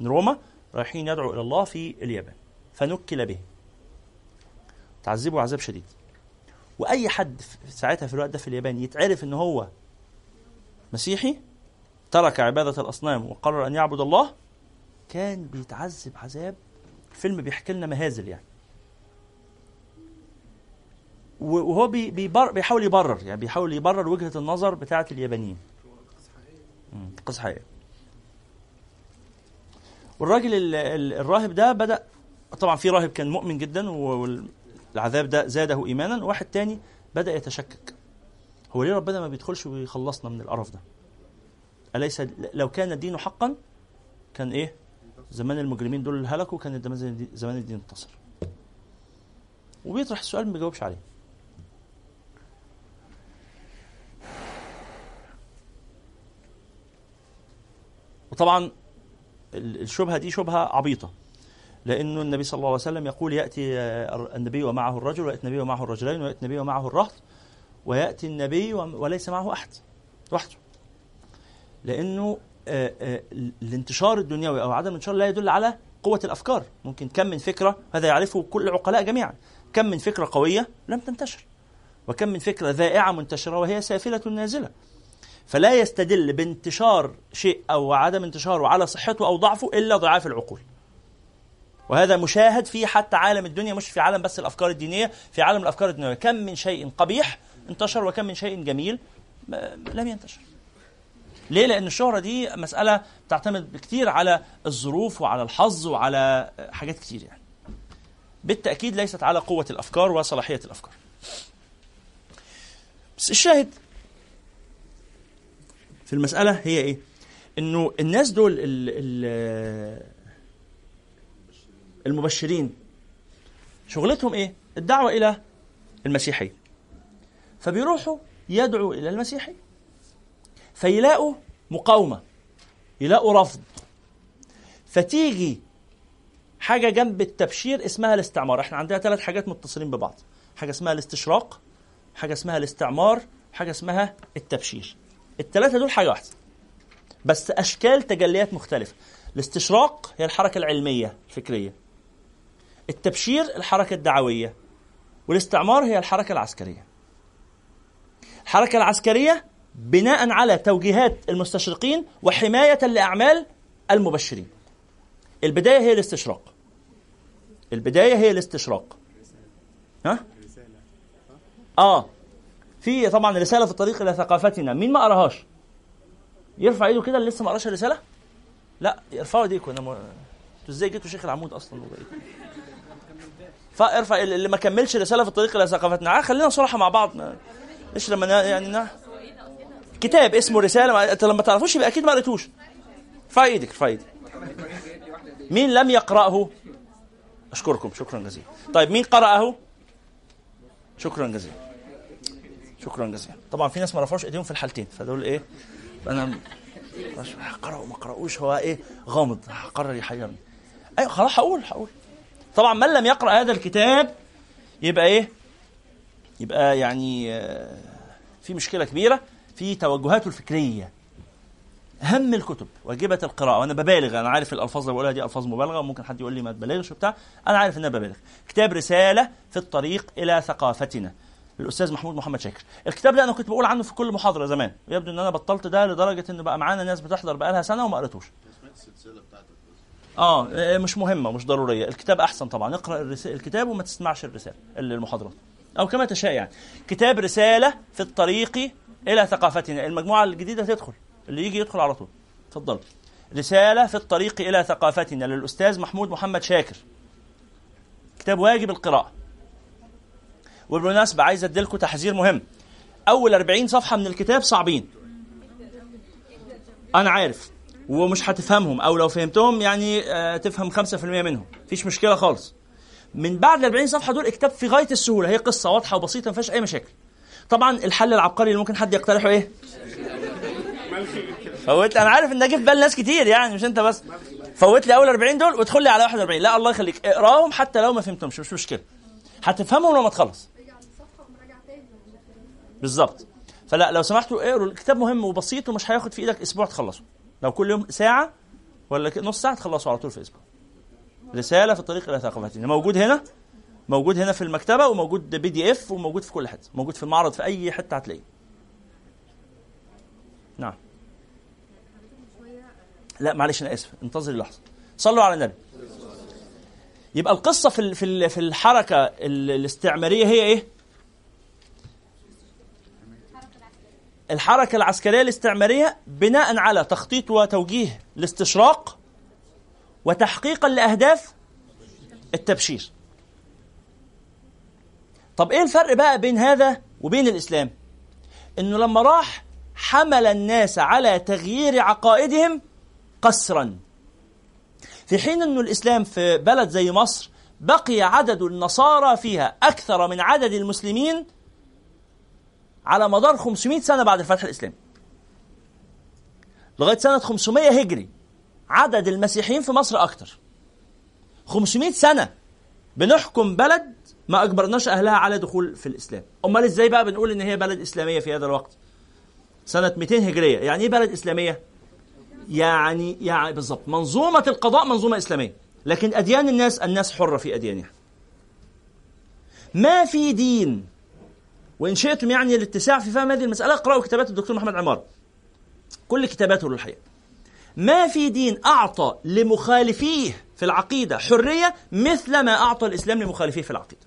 من روما رايحين يدعوا إلى الله في اليابان. فنكل به. تعذبوا عذاب شديد. وأي حد في ساعتها في الوقت ده في اليابان يتعرف إن هو مسيحي ترك عبادة الأصنام وقرر أن يعبد الله كان بيتعذب عذاب. الفيلم بيحكي لنا مهازل يعني. وهو بي بيبر بيحاول يبرر يعني بيحاول يبرر وجهة النظر بتاعة اليابانيين. مم، قصة حقيقية. والراجل ال- ال- الراهب ده بدأ طبعا في راهب كان مؤمن جدا والعذاب ده زاده ايمانا وواحد تاني بدأ يتشكك. هو ليه ربنا ما بيدخلش ويخلصنا من القرف ده؟ أليس لو كان الدين حقا كان إيه؟ زمان المجرمين دول هلكوا كان زمان الدين انتصر. وبيطرح السؤال ما بيجاوبش عليه. وطبعا ال- الشبهة دي شبهة عبيطة لأنه النبي صلى الله عليه وسلم يقول يأتي آه، النبي ومعه الرجل ويأتي النبي ومعه الرجلين ويأتي النبي ومعه الرهط ويأتي النبي وليس معه أحد وحده لأنه آه، آه، الانتشار الدنيوي أو عدم الانتشار لا يدل على قوة الأفكار. ممكن كم من فكرة هذا يعرفه كل العقلاء جميعا كم من فكرة قوية لم تنتشر وكم من فكرة ذائعة منتشرة وهي سافلة نازلة. فلا يستدل بانتشار شيء أو عدم انتشاره على صحته أو ضعفه إلا ضعاف العقول وهذا مشاهد في حتى عالم الدنيا مش في عالم بس الأفكار الدينية في عالم الأفكار الدنيوية كم من شيء قبيح انتشر وكم من شيء جميل لم ينتشر ليه؟ لأن الشهرة دي مسألة تعتمد كتير على الظروف وعلى الحظ وعلى حاجات كتير يعني. بالتأكيد ليست على قوة الأفكار وصلاحية الأفكار. بس الشاهد في المسألة هي إيه؟ إنه الناس دول ال ال المبشرين شغلتهم إيه؟ الدعوة إلى المسيحية. فبيروحوا يدعوا إلى المسيحية. فيلاقوا مقاومة يلاقوا رفض فتيجي حاجة جنب التبشير اسمها الاستعمار إحنا عندنا ثلاث حاجات متصلين ببعض حاجة اسمها الاستشراق حاجة اسمها الاستعمار حاجة اسمها التبشير الثلاثة دول حاجة واحدة. بس أشكال تجليات مختلفة. الاستشراق هي الحركة العلمية الفكرية. التبشير الحركة الدعوية. والاستعمار هي الحركة العسكرية. الحركة العسكرية بناء على توجيهات المستشرقين وحماية لأعمال المبشرين. البداية هي الاستشراق. البداية هي الاستشراق. ها؟ آه. في طبعا رسالة في الطريق إلى ثقافتنا. مين ما قراهاش؟ يرفع إيده كده اللي لسه ما قراش الرسالة؟ لا ارفعوا إيديكم. أنا م... أنتوا إزاي جيتوا شيخ العمود أصلا؟ فارفع اللي ما كملش رسالة في الطريق إلى ثقافتنا. آه خلينا صراحة مع بعض. إيش لما يعني نا... كتاب اسمه رسالة. أنت لما تعرفوش يبقى أكيد ما قريتوش. ارفع إيدك ارفع إيدك. مين لم يقرأه؟ أشكركم. شكرا جزيلا. طيب مين قرأه؟ شكرا جزيلا. شكرا جزيلا. طبعا في ناس ما رفعوش إيديهم في الحالتين فدول إيه؟ أنا قرأوا ما قرأوش هو إيه؟ غامض قرر يحيرني. أيوه خلاص هقول هقول. طبعا من لم يقرأ هذا الكتاب يبقى إيه؟ يبقى يعني آه، في مشكلة كبيرة في توجهاته الفكرية. اهم الكتب واجبة القراءة. وأنا ببالغ أنا عارف الألفاظ اللي بقولها دي ألفاظ مبالغة وممكن حد يقول لي ما تبالغش وبتاع. أنا عارف ان أنا ببالغ. كتاب رسالة في الطريق إلى ثقافتنا. الاستاذ محمود محمد شاكر. الكتاب ده أنا كنت بقول عنه في كل محاضرة زمان ويبدو إن أنا بطلت ده لدرجة إن بقى معانا ناس بتحضر بقى لها سنة وما قريتوش. بس آه مش مهمة مش ضرورية. الكتاب أحسن طبعا. اقرأ الكتاب وما تسمعش الرسالة المحاضرات. أو كما تشاء يعني. كتاب رسالة في الطريق إلى ثقافتنا. المجموعة الجديدة تدخل. اللي يجي يدخل على طول. اتفضل. رسالة في الطريق إلى ثقافتنا للأستاذ محمود محمد شاكر. كتاب واجب القراءة. وبالمناسبه عايز اديلكم تحذير مهم. أول 40 صفحة من الكتاب صعبين. أنا عارف ومش هتفهمهم أو لو فهمتهم يعني آه تفهم 5% منهم. مفيش مشكلة خالص. من بعد ال 40 صفحة دول الكتاب في غاية السهولة. هي قصة واضحة وبسيطة ما فيهاش أي مشاكل. طبعا الحل العبقري اللي ممكن حد يقترحه إيه؟ فوت أنا عارف إن ده جه في بال ناس كتير يعني مش أنت بس. فوت لي أول 40 دول وادخل لي على 41 لا الله يخليك. اقراهم حتى لو ما فهمتهمش مش مشكلة. هتفهمهم لما تخلص. بالظبط فلا لو سمحتوا اقروا الكتاب مهم وبسيط ومش هياخد في إيدك أسبوع تخلصه. لو كل يوم ساعة ولا نص ساعة تخلصوا على طول في أسبوع. رسالة في الطريق إلى ثقافتنا موجود هنا موجود هنا في المكتبة وموجود PDF وموجود في كل حتة. موجود في المعرض في أي حتة هتلاقيه. نعم. لا معلش أنا آسف. انتظر لحظه صلوا على النبي. يبقى القصة في في ال- في الحركة ال- الاستعمارية هي إيه؟ الحركة العسكرية الاستعمارية بناء على تخطيط وتوجيه الاستشراق وتحقيقا لأهداف التبشير. طب إيه الفرق بقى بين هذا وبين الإسلام؟ إنه لما راح حمل الناس على تغيير عقائدهم قسرا. في حين إنه الإسلام في بلد زي مصر بقي عدد النصارى فيها أكثر من عدد المسلمين على مدار 500 سنة بعد الفتح الإسلامي. لغاية سنة 500 هجري عدد المسيحيين في مصر أكتر. 500 سنة بنحكم بلد ما أجبرناش أهلها على دخول في الإسلام. أمال إزاي بقى بنقول إن هي بلد إسلامية في هذا الوقت؟ سنة 200 هجرية. يعني إيه بلد إسلامية؟ يعني يعني بالظبط. منظومة القضاء منظومة إسلامية. لكن أديان الناس الناس حرة في أديانها. ما في دين وإن شئتم يعني الاتساع في فهم هذه المسألة اقرأوا كتابات الدكتور محمد عمار. كل كتاباته للحقيقة ما في دين أعطى لمخالفيه في العقيدة حرية مثل ما أعطى الإسلام لمخالفيه في العقيدة.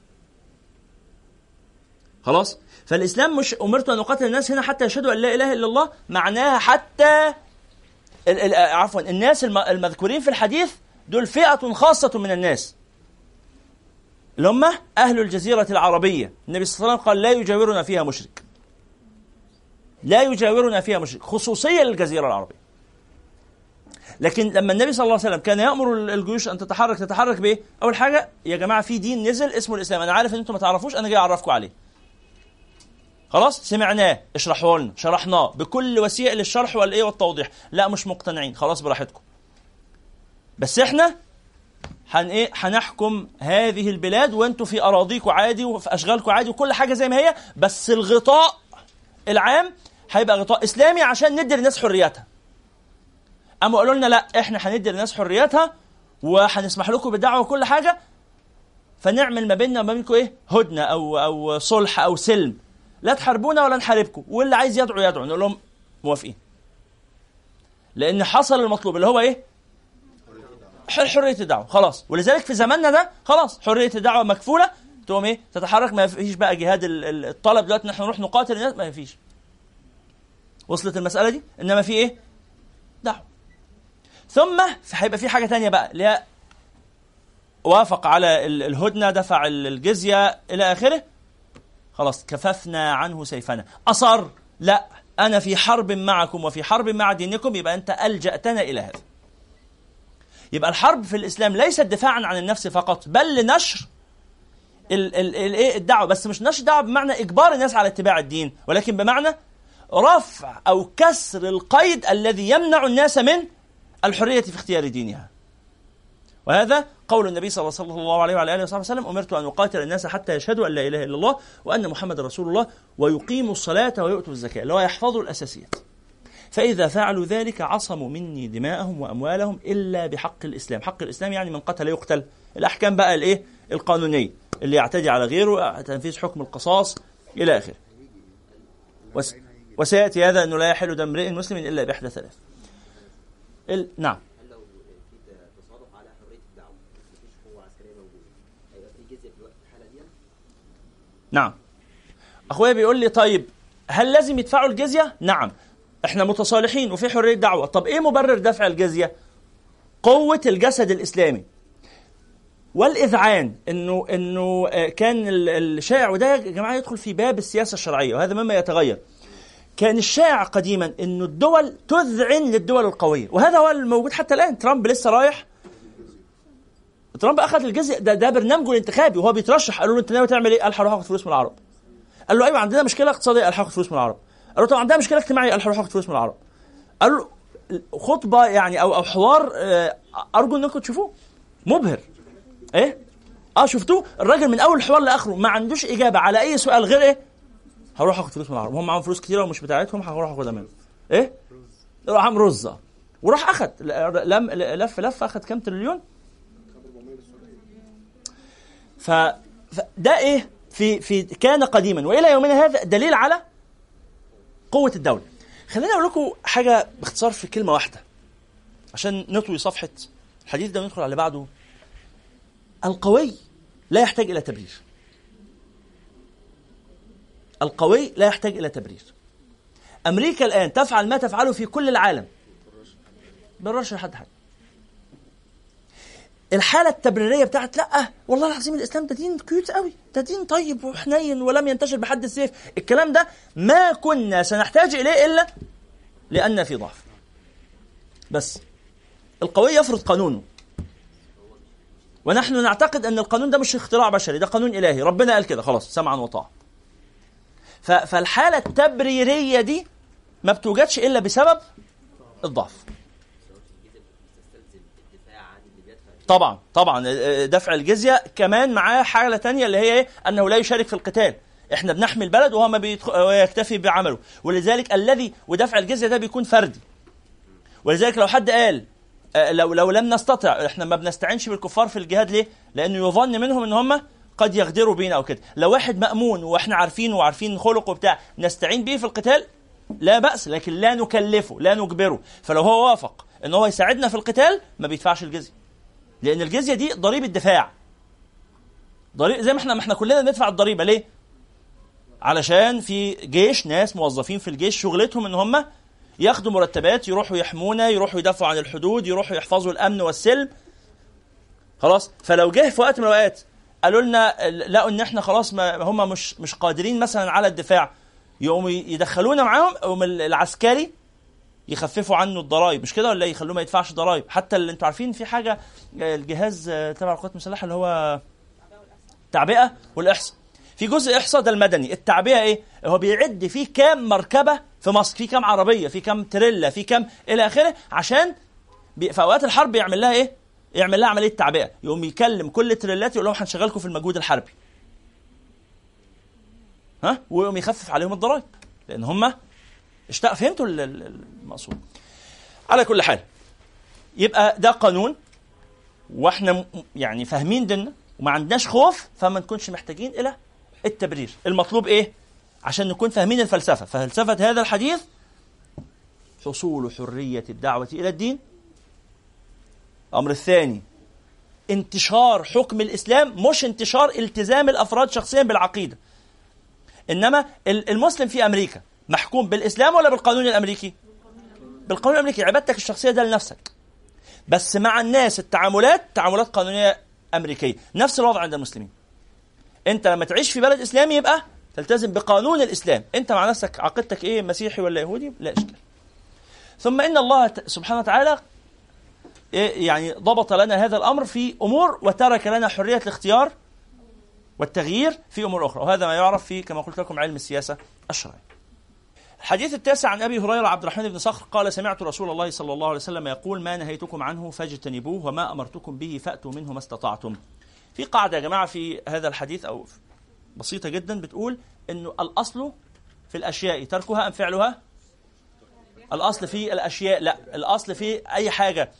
خلاص؟ فالإسلام مش أمرت أن أقاتل الناس هنا حتى يشهدوا أن لا إله إلا الله معناها حتى عفوا الناس الم- المذكورين في الحديث دول فئة خاصة من الناس. هم أهل الجزيرة العربية النبي صلى الله عليه وسلم قال لا يجاورنا فيها مشرك. لا يجاورنا فيها مشرك خصوصية للجزيرة العربية. لكن لما النبي صلى الله عليه وسلم كان يأمر الجيوش أن تتحرك تتحرك بإيه؟ أول حاجة يا جماعة في دين نزل اسمه الإسلام أنا عارف أن أنتم ما تعرفوش أنا جاي أعرفكم عليه. خلاص؟ سمعناه اشرحوا لنا شرحناه بكل وسائل الشرح والإيه والتوضيح. لا مش مقتنعين خلاص براحتكم. بس إحنا هن إيه؟ هنحكم هذه البلاد وأنتوا في أراضيكم عادي وفي أشغالكم عادي وكل حاجة زي ما هي بس الغطاء العام هيبقى غطاء إسلامي عشان ندي للناس حرياتها. أما قالوا لنا لا إحنا هندي للناس حرياتها وهنسمح لكم بالدعوة وكل حاجة فنعمل ما بيننا وما بينكم إيه؟ هدنة أو أو صلح أو سلم. لا تحاربونا ولا نحاربكم واللي عايز يدعو يدعو نقول لهم موافقين. لأن حصل المطلوب اللي هو إيه؟ حرية الدعوة. خلاص. ولذلك في زماننا ده خلاص. حرية الدعوة مكفولة. تقوم إيه؟ تتحرك. ما فيش بقى جهاد ال- ال- الطلب دلوقتي إن إحنا نروح نقاتل الناس. ما فيش. وصلت المسألة دي؟ إنما في إيه؟ دعوة. ثم هيبقى في حاجة تانية بقى اللي وافق على ال- الهدنة دفع ال- الجزية إلى آخره. خلاص. كففنا عنه سيفنا. أصر. لا. أنا في حرب معكم وفي حرب مع دينكم يبقى أنت ألجأتنا إلى هذا. يبقى الحرب في الإسلام ليست دفاعا عن النفس فقط بل لنشر ال- ال- ال- إيه الدعوة. بس مش نشر دعوة بمعنى إجبار الناس على اتباع الدين ولكن بمعنى رفع أو كسر القيد الذي يمنع الناس من الحرية في اختيار دينها. وهذا قول النبي صلى الله عليه وعلى آله وصحبه وسلم أمرت أن أقاتل الناس حتى يشهدوا أن لا إله إلا الله وأن محمد رسول الله ويقيموا الصلاة ويؤتوا الزكاة اللي هو يحفظوا الأساسيات. فإذا فعلوا ذلك عصموا مني دماءهم وأموالهم إلا بحق الإسلام. حق الإسلام يعني من قتل يقتل. الأحكام بقى الإيه؟ القانونية. اللي يعتدي على غيره تنفيذ حكم القصاص إلى آخره. وس... وسيأتي هذا أنه لا يحل دم امرئ مسلم إلا بإحدى ثلاث. ال... نعم. نعم. أخويا بيقول لي طيب هل لازم يدفعوا الجزية؟ نعم. إحنا متصالحين وفي حرية دعوة. طب إيه مبرر دفع الجزية؟ قوة الجسد الإسلامي. والإذعان إنه إنه آه، كان ال- الشائع وده يا جماعة يدخل في باب السياسة الشرعية وهذا مما يتغير. كان الشائع قديما إنه الدول تذعن للدول القوية وهذا هو الموجود حتى الآن. ترامب لسه رايح. ترامب أخذ الجزية ده, ده برنامجه الانتخابي وهو بيترشح. قالوا له أنت ناوي تعمل إيه؟ قال هروح آخد فلوس من العرب. قال له أيوه عندنا مشكلة اقتصادية. قال هاخد فلوس من العرب. قال له طب عندنا مشكلة اجتماعية قال هروح اخد فلوس من العرب. قال له خطبة يعني أو أو حوار آه، أرجو إنكم تشوفوه مبهر. إيه؟ آه شفتوه الراجل من أول الحوار لآخره ما عندوش إجابة على أي سؤال غير إيه؟ هروح اخد فلوس من العرب وهم معاهم فلوس كتيره ومش بتاعتهم هروح اخدها منهم. إيه؟ راح عم رز آه. وراح أخد لم لف لف أخد كام تريليون؟ ف... فده إيه في في كان قديما وإلى يومنا هذا دليل على قوة الدولة. خليني أقول لكم حاجة باختصار في كلمة واحدة. عشان نطوي صفحة الحديث ده وندخل على بعده. القوي لا يحتاج إلى تبرير. القوي لا يحتاج إلى تبرير. أمريكا الآن تفعل ما تفعله في كل العالم. بالرش لحد حاجة الحالة التبريرية بتاعت لأ والله العظيم الإسلام ده دين كيوت قوي ده دين طيب وحنين ولم ينتشر بحد السيف. الكلام ده ما كنا سنحتاج إليه إلا لأن في ضعف. بس القوي يفرض قانونه. ونحن نعتقد أن القانون ده مش اختراع بشري ده قانون إلهي. ربنا قال كده خلاص سمعا وطاعة. ف- فالحالة التبريرية دي ما بتوجدش إلا بسبب الضعف. طبعا طبعا آه، دفع الجزية كمان معاه حاله تانية اللي هي إيه؟ أنه لا يشارك في القتال. إحنا بنحمي البلد وهو ما بيدخ... هو يكتفي بعمله. ولذلك الذي ودفع الجزية ده بيكون فردي. ولذلك لو حد قال آه، لو لو لم نستطع إحنا ما بنستعينش بالكفار في الجهاد ليه؟ لأنه يظن منهم إن هم قد يغدروا بينا أو كده. لو واحد مأمون وإحنا عارفينه وعارفين خلقه بتاع نستعين به في القتال؟ لا بأس لكن لا نكلفه لا نجبره. فلو هو وافق إن هو يساعدنا في القتال ما بيدفعش الجزية. لأن الجزية دي ضريبة دفاع. ضريبه زي ما إحنا ما إحنا كلنا بندفع الضريبة. ليه؟ علشان في جيش ناس موظفين في الجيش شغلتهم إن هم ياخدوا مرتبات يروحوا يحمونا يروحوا يدافعوا عن الحدود يروحوا يحفظوا الأمن والسلم. خلاص؟ فلو جه في وقت من الأوقات قالوا لنا لقوا إن إحنا خلاص ما هم مش مش قادرين مثلا على الدفاع يقوموا يدخلونا معاهم يقوم العسكري يخففوا عنه الضرائب. مش كده ولا يخلوه ما يدفعش ضرائب. حتى اللي أنتوا عارفين في حاجة آه، الجهاز آه، تبع القوات المسلحة اللي هو تعبئة والإحصاء. في جزء إحصاء ده المدني. التعبئة إيه؟ هو بيعد فيه كام مركبة في مصر؟ في كام عربية؟ في كام تريلا؟ في كام إلى آخره؟ عشان بي- في أوقات الحرب يعمل لها إيه؟ يعمل لها عملية تعبئة. يقوم يكلم كل التريلات يقول لهم هنشغلكم في المجهود الحربي. ها؟ ويقوم يخفف عليهم الضرائب. لأن هم اشتاق فهمتوا ال- ال- المقصود. على كل حال يبقى ده قانون وإحنا يعني فاهمين ديننا وما عندناش خوف فما نكونش محتاجين إلى التبرير. المطلوب إيه؟ عشان نكون فاهمين الفلسفة. فلسفه هذا الحديث حصول حرية الدعوة إلى الدين. الامر الثاني انتشار حكم الإسلام مش انتشار التزام الأفراد شخصيا بالعقيدة. إنما ال- المسلم في أمريكا محكوم بالإسلام ولا بالقانون الأمريكي؟ بالقانون الأمريكي عبادتك الشخصية ده لنفسك. بس مع الناس التعاملات تعاملات قانونية أمريكية. نفس الوضع عند المسلمين. أنت لما تعيش في بلد إسلامي يبقى تلتزم بقانون الإسلام. أنت مع نفسك عقيدتك إيه مسيحي ولا يهودي؟ لا إشكال. ثم إن الله سبحانه وتعالى إيه يعني ضبط لنا هذا الأمر في أمور وترك لنا حرية الاختيار والتغيير في أمور أخرى. وهذا ما يعرف في كما قلت لكم علم السياسة الشرعيه الحديث التاسع عن أبي هريرة عبد الرحمن بن صخر قال سمعت رسول الله صلى الله عليه وسلم يقول ما نهيتكم عنه فاجتنبوه وما أمرتكم به فأتوا منه ما استطعتم. في قاعدة يا جماعة في هذا الحديث أو بسيطة جدا بتقول إنه الأصل في الأشياء تركها أم فعلها؟ الأصل في الأشياء لا الأصل في أي حاجة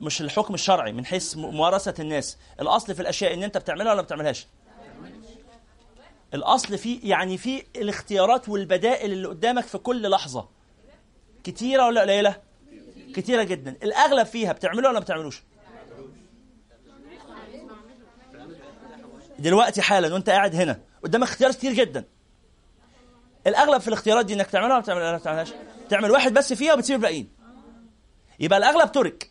مش الحكم الشرعي من حيث ممارسة الناس الأصل في الأشياء إن أنت بتعملها ولا ما بتعملهاش الأصل في يعني في الاختيارات والبدائل اللي قدامك في كل لحظة. كتيرة ولا قليلة؟ كتيرة جدا. الأغلب فيها بتعمله ولا ما بتعملوش؟ دلوقتي حالا وانت قاعد هنا قدامك اختيارات كتير جدا. الأغلب في الاختيارات دي إنك تعملها ولا ما بتعملهاش؟ تعمل واحد بس فيها وبتسيب الباقيين. يبقى الأغلب ترك.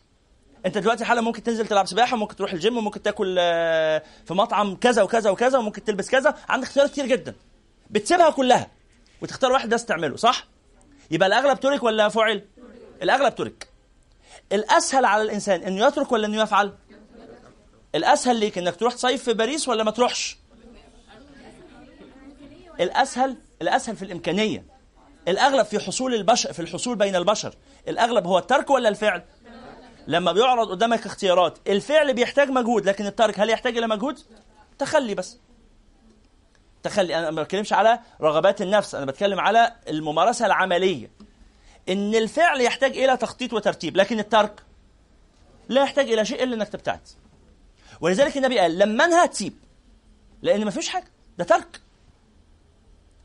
انت دلوقتي حالا ممكن تنزل تلعب سباحة ممكن تروح الجيم ممكن تاكل آه، في مطعم كذا وكذا وكذا وممكن تلبس كذا. عندك اختيارات كتير جدا. بتسيبها كلها وتختار واحد بس تعمله صح؟ يبقى الأغلب ترك ولا فعل الأغلب ترك. الأسهل على الإنسان إنه يترك ولا إنه يفعل؟ الأسهل ليك إنك تروح تصيف في باريس ولا ما تروحش؟ الأسهل الأسهل في الإمكانية. الأغلب في حصول البشر في الحصول بين البشر. الأغلب هو الترك ولا الفعل؟ لما بيعرض قدامك اختيارات الفعل بيحتاج مجهود لكن الترك هل يحتاج إلى مجهود؟ تخلي بس. تخلي أنا ما بتكلمش على رغبات النفس أنا بتكلم على الممارسة العملية. إن الفعل يحتاج إلى تخطيط وترتيب لكن الترك لا يحتاج إلى شيء إلا إنك تبتعد. ولذلك النبي قال لما انهى تسيب. لأن ما فيش حاجة ده ترك.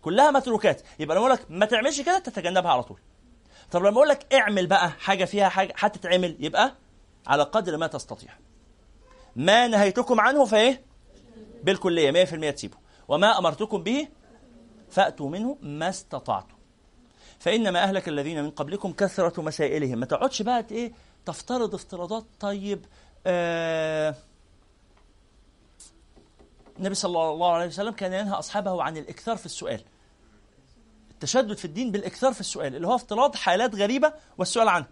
كلها متروكات. يبقى لما أقول لك ما تعملش كده تتجنبها على طول. طب لما أقول لك اعمل بقى حاجة فيها حاجة هتتعمل يبقى على قدر ما تستطيع. ما نهيتكم عنه فإيه؟ بالكلية 100% تسيبه. وما أمرتكم به فأتوا منه ما استطعتم. فإنما أهلك الذين من قبلكم كثرة مسائلهم. ما تقعدش بقى إيه؟ تفترض افتراضات. طيب آه النبي صلى الله عليه وسلم كان ينهى أصحابه عن الإكثار في السؤال. التشدد في الدين بالإكثار في السؤال اللي هو افتراض حالات غريبة والسؤال عنها.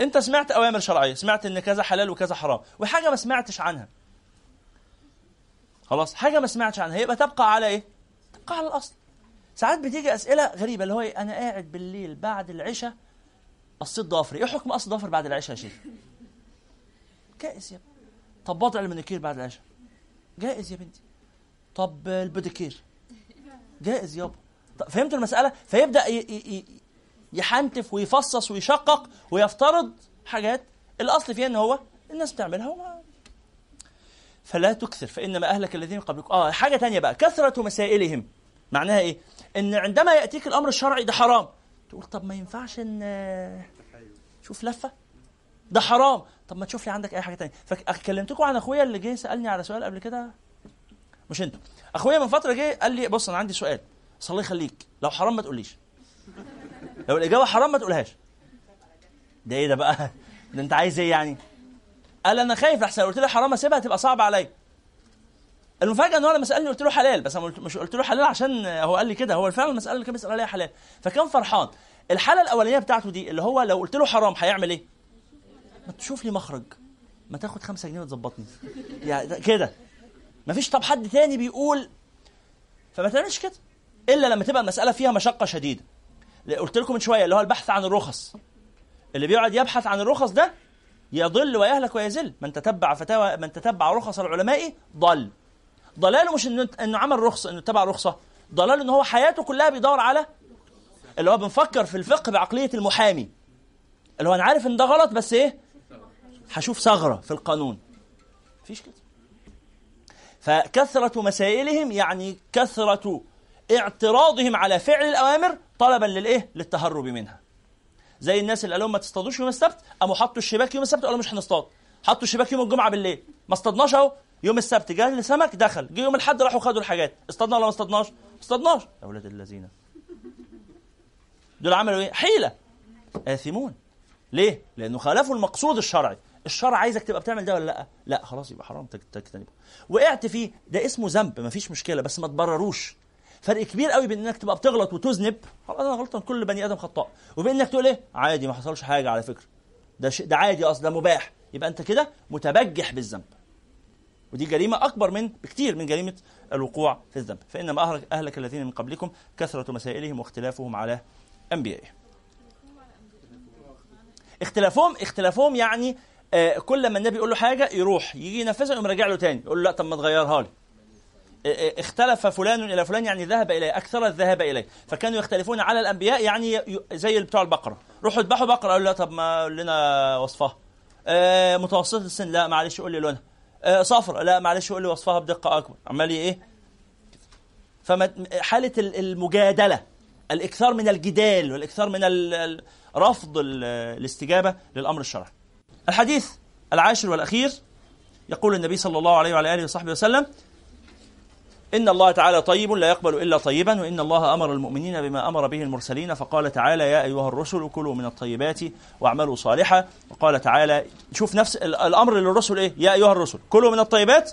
أنت سمعت أوامر شرعية سمعت إن كذا حلال وكذا حرام وحاجة ما سمعتش عنها. خلاص حاجة ما سمعتش عنها يبقى تبقى على إيه؟ تبقى على الأصل. ساعات بتيجي أسئلة غريبة اللي هو إيه؟ أنا قاعد بالليل بعد العشاء قصيت ضفري إيه حكم قص ضفر بعد العشاء يا شيخ؟ جائز يا طب وضع المانيكير بعد العشاء. جائز يا بنتي. طب البوديكير. جائز يابا. طب فهمت المسألة؟ فيبدأ يحنتف ويفصص ويشقق ويفترض حاجات الأصل فيها إن هو الناس بتعملها وما فلا تكثر فإنما أهلك الذين قبلكم آه حاجة تانية بقى كثرة مسائلهم. معناها إيه؟ إن عندما يأتيك الأمر الشرعي ده حرام. تقول طب ما ينفعش إن شوف لفة؟ ده حرام. طب ما تشوف لي عندك أي حاجة تانية. فكلمتكم عن أخويا اللي جه سألني على سؤال قبل كده؟ مش أنتوا أخويا من فترة جه قال لي بص أنا عندي سؤال. بس الله يخليك لو حرام ما تقوليش. لو الإجابة حرام ما تقولهاش. ده إيه ده بقى؟ ده أنت عايز إيه يعني؟ قال أنا خايف احسن قلت له حرام اسيبها تبقى صعبة عليا. المفاجأة إن هو لما سألني قلت له حلال بس مش قلت له حلال عشان هو قال لي كده. هو فعلا المساله اللي كان بيسال عليها حلال. فكان فرحان. الحالة الأولانية بتاعته دي اللي هو لو قلت له حرام هيعمل إيه؟ ما تشوف لي مخرج. ما تاخد خمسة جنيه وتظبطني. يعني ده- كده. مفيش طب حد تاني بيقول فما تعملش كده. إلا لما تبقى المساله فيها مشقة شديدة. قلت لكم من شوية اللي هو البحث عن الرخص. اللي بيقعد يبحث عن الرخص ده يضل ويهلك ويزل من تتبع فتاوى من تتبع رخص العلماء ضل. ضلاله مش انه إنه عمل رخصه إنه اتبع رخصة. ضلاله إن هو حياته كلها بيدور على اللي هو بنفكر في الفقه بعقلية المحامي. اللي هو أنا عارف إن ده غلط بس إيه؟ هشوف ثغرة في القانون. مفيش كده. فكثرة مسائلهم يعني كثرة اعتراضهم على فعل الأوامر طلبا للإيه؟ للتهرب منها. زي الناس اللي قالوا ما تصطادوش يوم السبت قاموا حطوا الشباك يوم السبت قالوا مش هنصطاد. حطوا الشباك يوم الجمعة بالليل، ما اصطادناش أهو يوم السبت جه السمك دخل، جه يوم الحد راحوا خدوا الحاجات، اصطادنا ولا ما اصطادناش؟ ما اصطادناش. يا أولاد الذين. دول عملوا إيه؟ حيلة. آثمون. ليه؟ لأنه خالفوا المقصود الشرعي. الشرع عايزك تبقى بتعمل ده ولا لأ؟ لأ خلاص يبقى حرام تجتنبه. وقعت فيه ده اسمه ذنب مفيش مشكلة بس ما تبرروش. فرق كبير قوي بين إنك تبقى بتغلط وتذنب. خلاص أنا غلطان كل بني آدم خطاء. وبين إنك تقول إيه؟ عادي ما حصلش حاجة على فكرة. ده شيء ده عادي أصلا ده مباح. يبقى أنت كده متبجح بالذنب. ودي جريمة أكبر من بكثير من جريمة الوقوع في الذنب. فإنما أهلك, أهلك الذين من قبلكم كثرة مسائلهم واختلافهم على أنبيائهم. اختلافهم اختلافهم يعني آه كل ما النبي يقول له حاجة يروح يجي ينفذها يقوم راجع له تاني يقول له لا طب ما تغيرها لي. آه، آه، اختلف فلان إلى فلان يعني ذهب إليه أكثر الذهاب إليه. فكانوا يختلفون على الأنبياء يعني زي بتوع البقرة. روحوا اذبحوا بقرة قالوا لا طب ما لنا وصفها. متوسطه السن لا معلش قول لي لونها. صفرة لا معلش قول لي وصفها بدقة أكبر. عمال إيه؟ فحاله المجادلة الإكثار من الجدال والإكثار من رفض ال- الاستجابة للأمر الشرعي. الحديث العاشر والأخير يقول النبي صلى الله عليه وعلى آله وصحبه وسلم إن الله تعالى طيب لا يقبل إلا طيبا وإن الله أمر المؤمنين بما أمر به المرسلين فقال تعالى يا أيها الرسل كلوا من الطيبات واعملوا صالحا وقال تعالى شوف نفس ال- الأمر للرسل إيه؟ يا أيها الرسل كلوا من الطيبات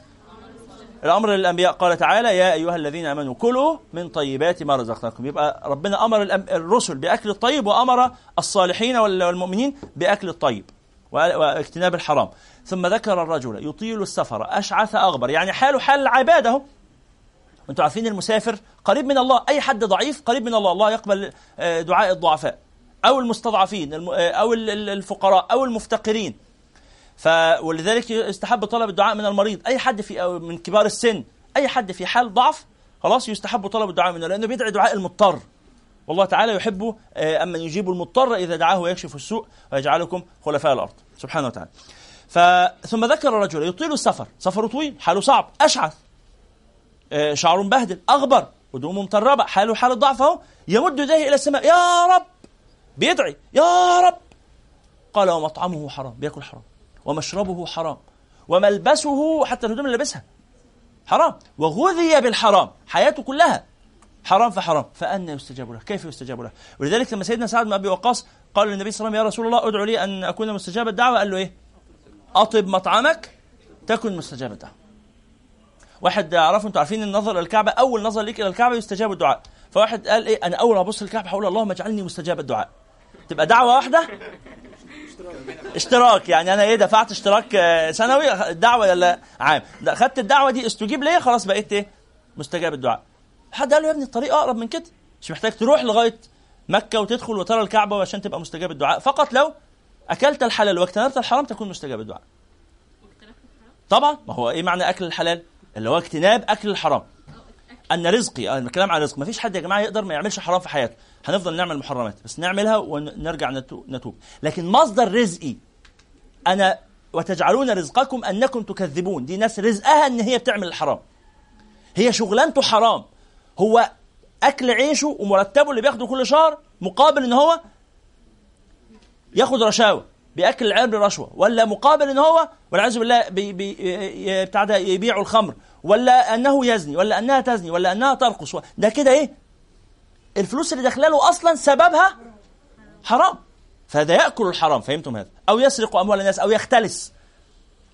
الأمر للأنبياء قال تعالى يا أيها الذين آمنوا كلوا من طيبات ما رزقناكم يبقى ربنا أمر الرسل بأكل الطيب وأمر الصالحين وال- والمؤمنين بأكل الطيب. واجتناب الحرام. ثم ذكر الرجل يطيل السفر أشعث أغبر. يعني حاله حال العبادة اهو وأنتم عارفين المسافر قريب من الله أي حد ضعيف قريب من الله الله يقبل آه، دعاء الضعفاء أو المستضعفين الم- آه، ال- الفقراء أو المفتقرين. ف ولذلك يستحب طلب الدعاء من المريض. أي حد في أو من كبار السن أي حد في حال ضعف خلاص يستحب طلب الدعاء منه لأنه بيدعي دعاء المضطر. والله تعالى يحب آه، اما يجيب المضطر إذا دعاه ويكشف السوء ويجعلكم خلفاء الأرض. سبحانه وتعالى. ثم ذكر الرجل يطيل السفر. سفره طويل حاله صعب أشعث. آه، شعره مبهدل أغبر هدومه مطربه حاله حال الضعف أهو يمد يديه إلى السماء. يا رب! بيدعي يا رب! قال ومطعمه حرام بياكل حرام ومشربه حرام وملبسه حتى الهدوم اللي لابسها حرام. وغذي بالحرام حياته كلها. حرام فحرام. فأنا يستجاب له. كيف يستجاب له؟ ولذلك لما سيدنا سعد بن أبي وقاص قال للنبي صلى الله عليه وسلم يا رسول الله ادعو لي أن أكون مستجاب الدعوة. قال له إيه؟ أطب مطعمك تكن مستجاب الدعوة. واحد اعرفه أنتوا عارفين النظر إلى الكعبه أول نظر ليك إلى الكعبة يستجاب الدعاء. فواحد قال إيه؟ أنا أول ما أبص للكعبه هقول اللهم اجعلني مستجاب الدعاء. تبقى دعوة واحدة؟ اشتراك. يعني أنا إيه دفعت اشتراك آه، سنوي دعوة ولا عام. خدت الدعوة دي استجيب ليا خلاص بقيت إيه؟ مستجاب الدعاء. حد قال له يا ابني الطريق أقرب من كده؟ مش محتاج تروح لغاية مكة وتدخل وترى الكعبة عشان تبقى مستجاب الدعاء. فقط لو أكلت الحلال واجتنبت الحرام تكون مستجاب الدعاء. طبعا. ما هو إيه معنى أكل الحلال؟ اللي هو اجتناب أكل الحرام. أن رزقي أنا بتكلم عن رزق. ما فيش حد يا جماعة يقدر ما يعملش حرام في حياته. هنفضل نعمل محرمات بس نعملها ونرجع نتو- نتوب. لكن مصدر رزقي أنا وتجعلون رزقكم أنكم تكذبون. دي ناس رزقها إن هي بتعمل الحرام. هي شغلانته حرام. هو أكل عيشه ومرتبه اللي بياخده كل شهر مقابل إن هو ياخد رشاوى بيأكل العيال برشوه ولا مقابل إن هو والعياذ بالله بتاع ده يبيعوا الخمر ولا أنه يزني ولا أنها تزني ولا أنها ترقص ده كده إيه؟ الفلوس اللي داخله له أصلا سببها حرام. فهذا يأكل الحرام فهمتم هذا؟ أو يسرق أموال الناس أو يختلس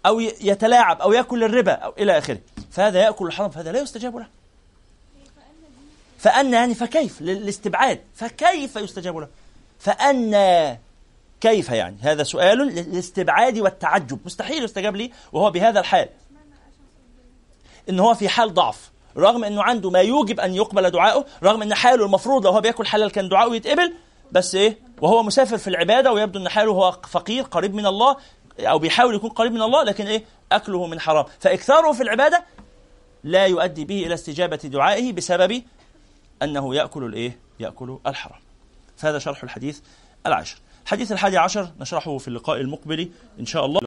أو يتلاعب أو يأكل الربا أو إلى آخره. فهذا يأكل الحرام فهذا لا يستجاب له. فأن يعني فكيف للاستبعاد؟ فكيف يستجاب له؟ فأن كيف يعني؟ هذا سؤال للاستبعاد والتعجب. مستحيل يستجاب لي وهو بهذا الحال. إن هو في حال ضعف. رغم إنه عنده ما يوجب أن يقبل دعائه رغم إن حاله المفروض لو هو بياكل حلال كان دعائه يتقبل بس إيه؟ وهو مسافر في العبادة ويبدو إن حاله هو فقير قريب من الله أو بيحاول يكون قريب من الله لكن إيه؟ أكله من حرام. فإكثاره في العبادة لا يؤدي به إلى استجابة دعائه بسبب أنه يأكل الإيه؟ يأكل الحرام فهذا شرح الحديث العاشر. الحديث الحادي عشر نشرحه في اللقاء المقبل إن شاء الله.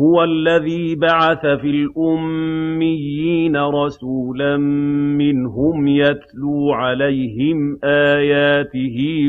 هو الذي بعث في الأميين رسولا منهم يتلو عليهم آياته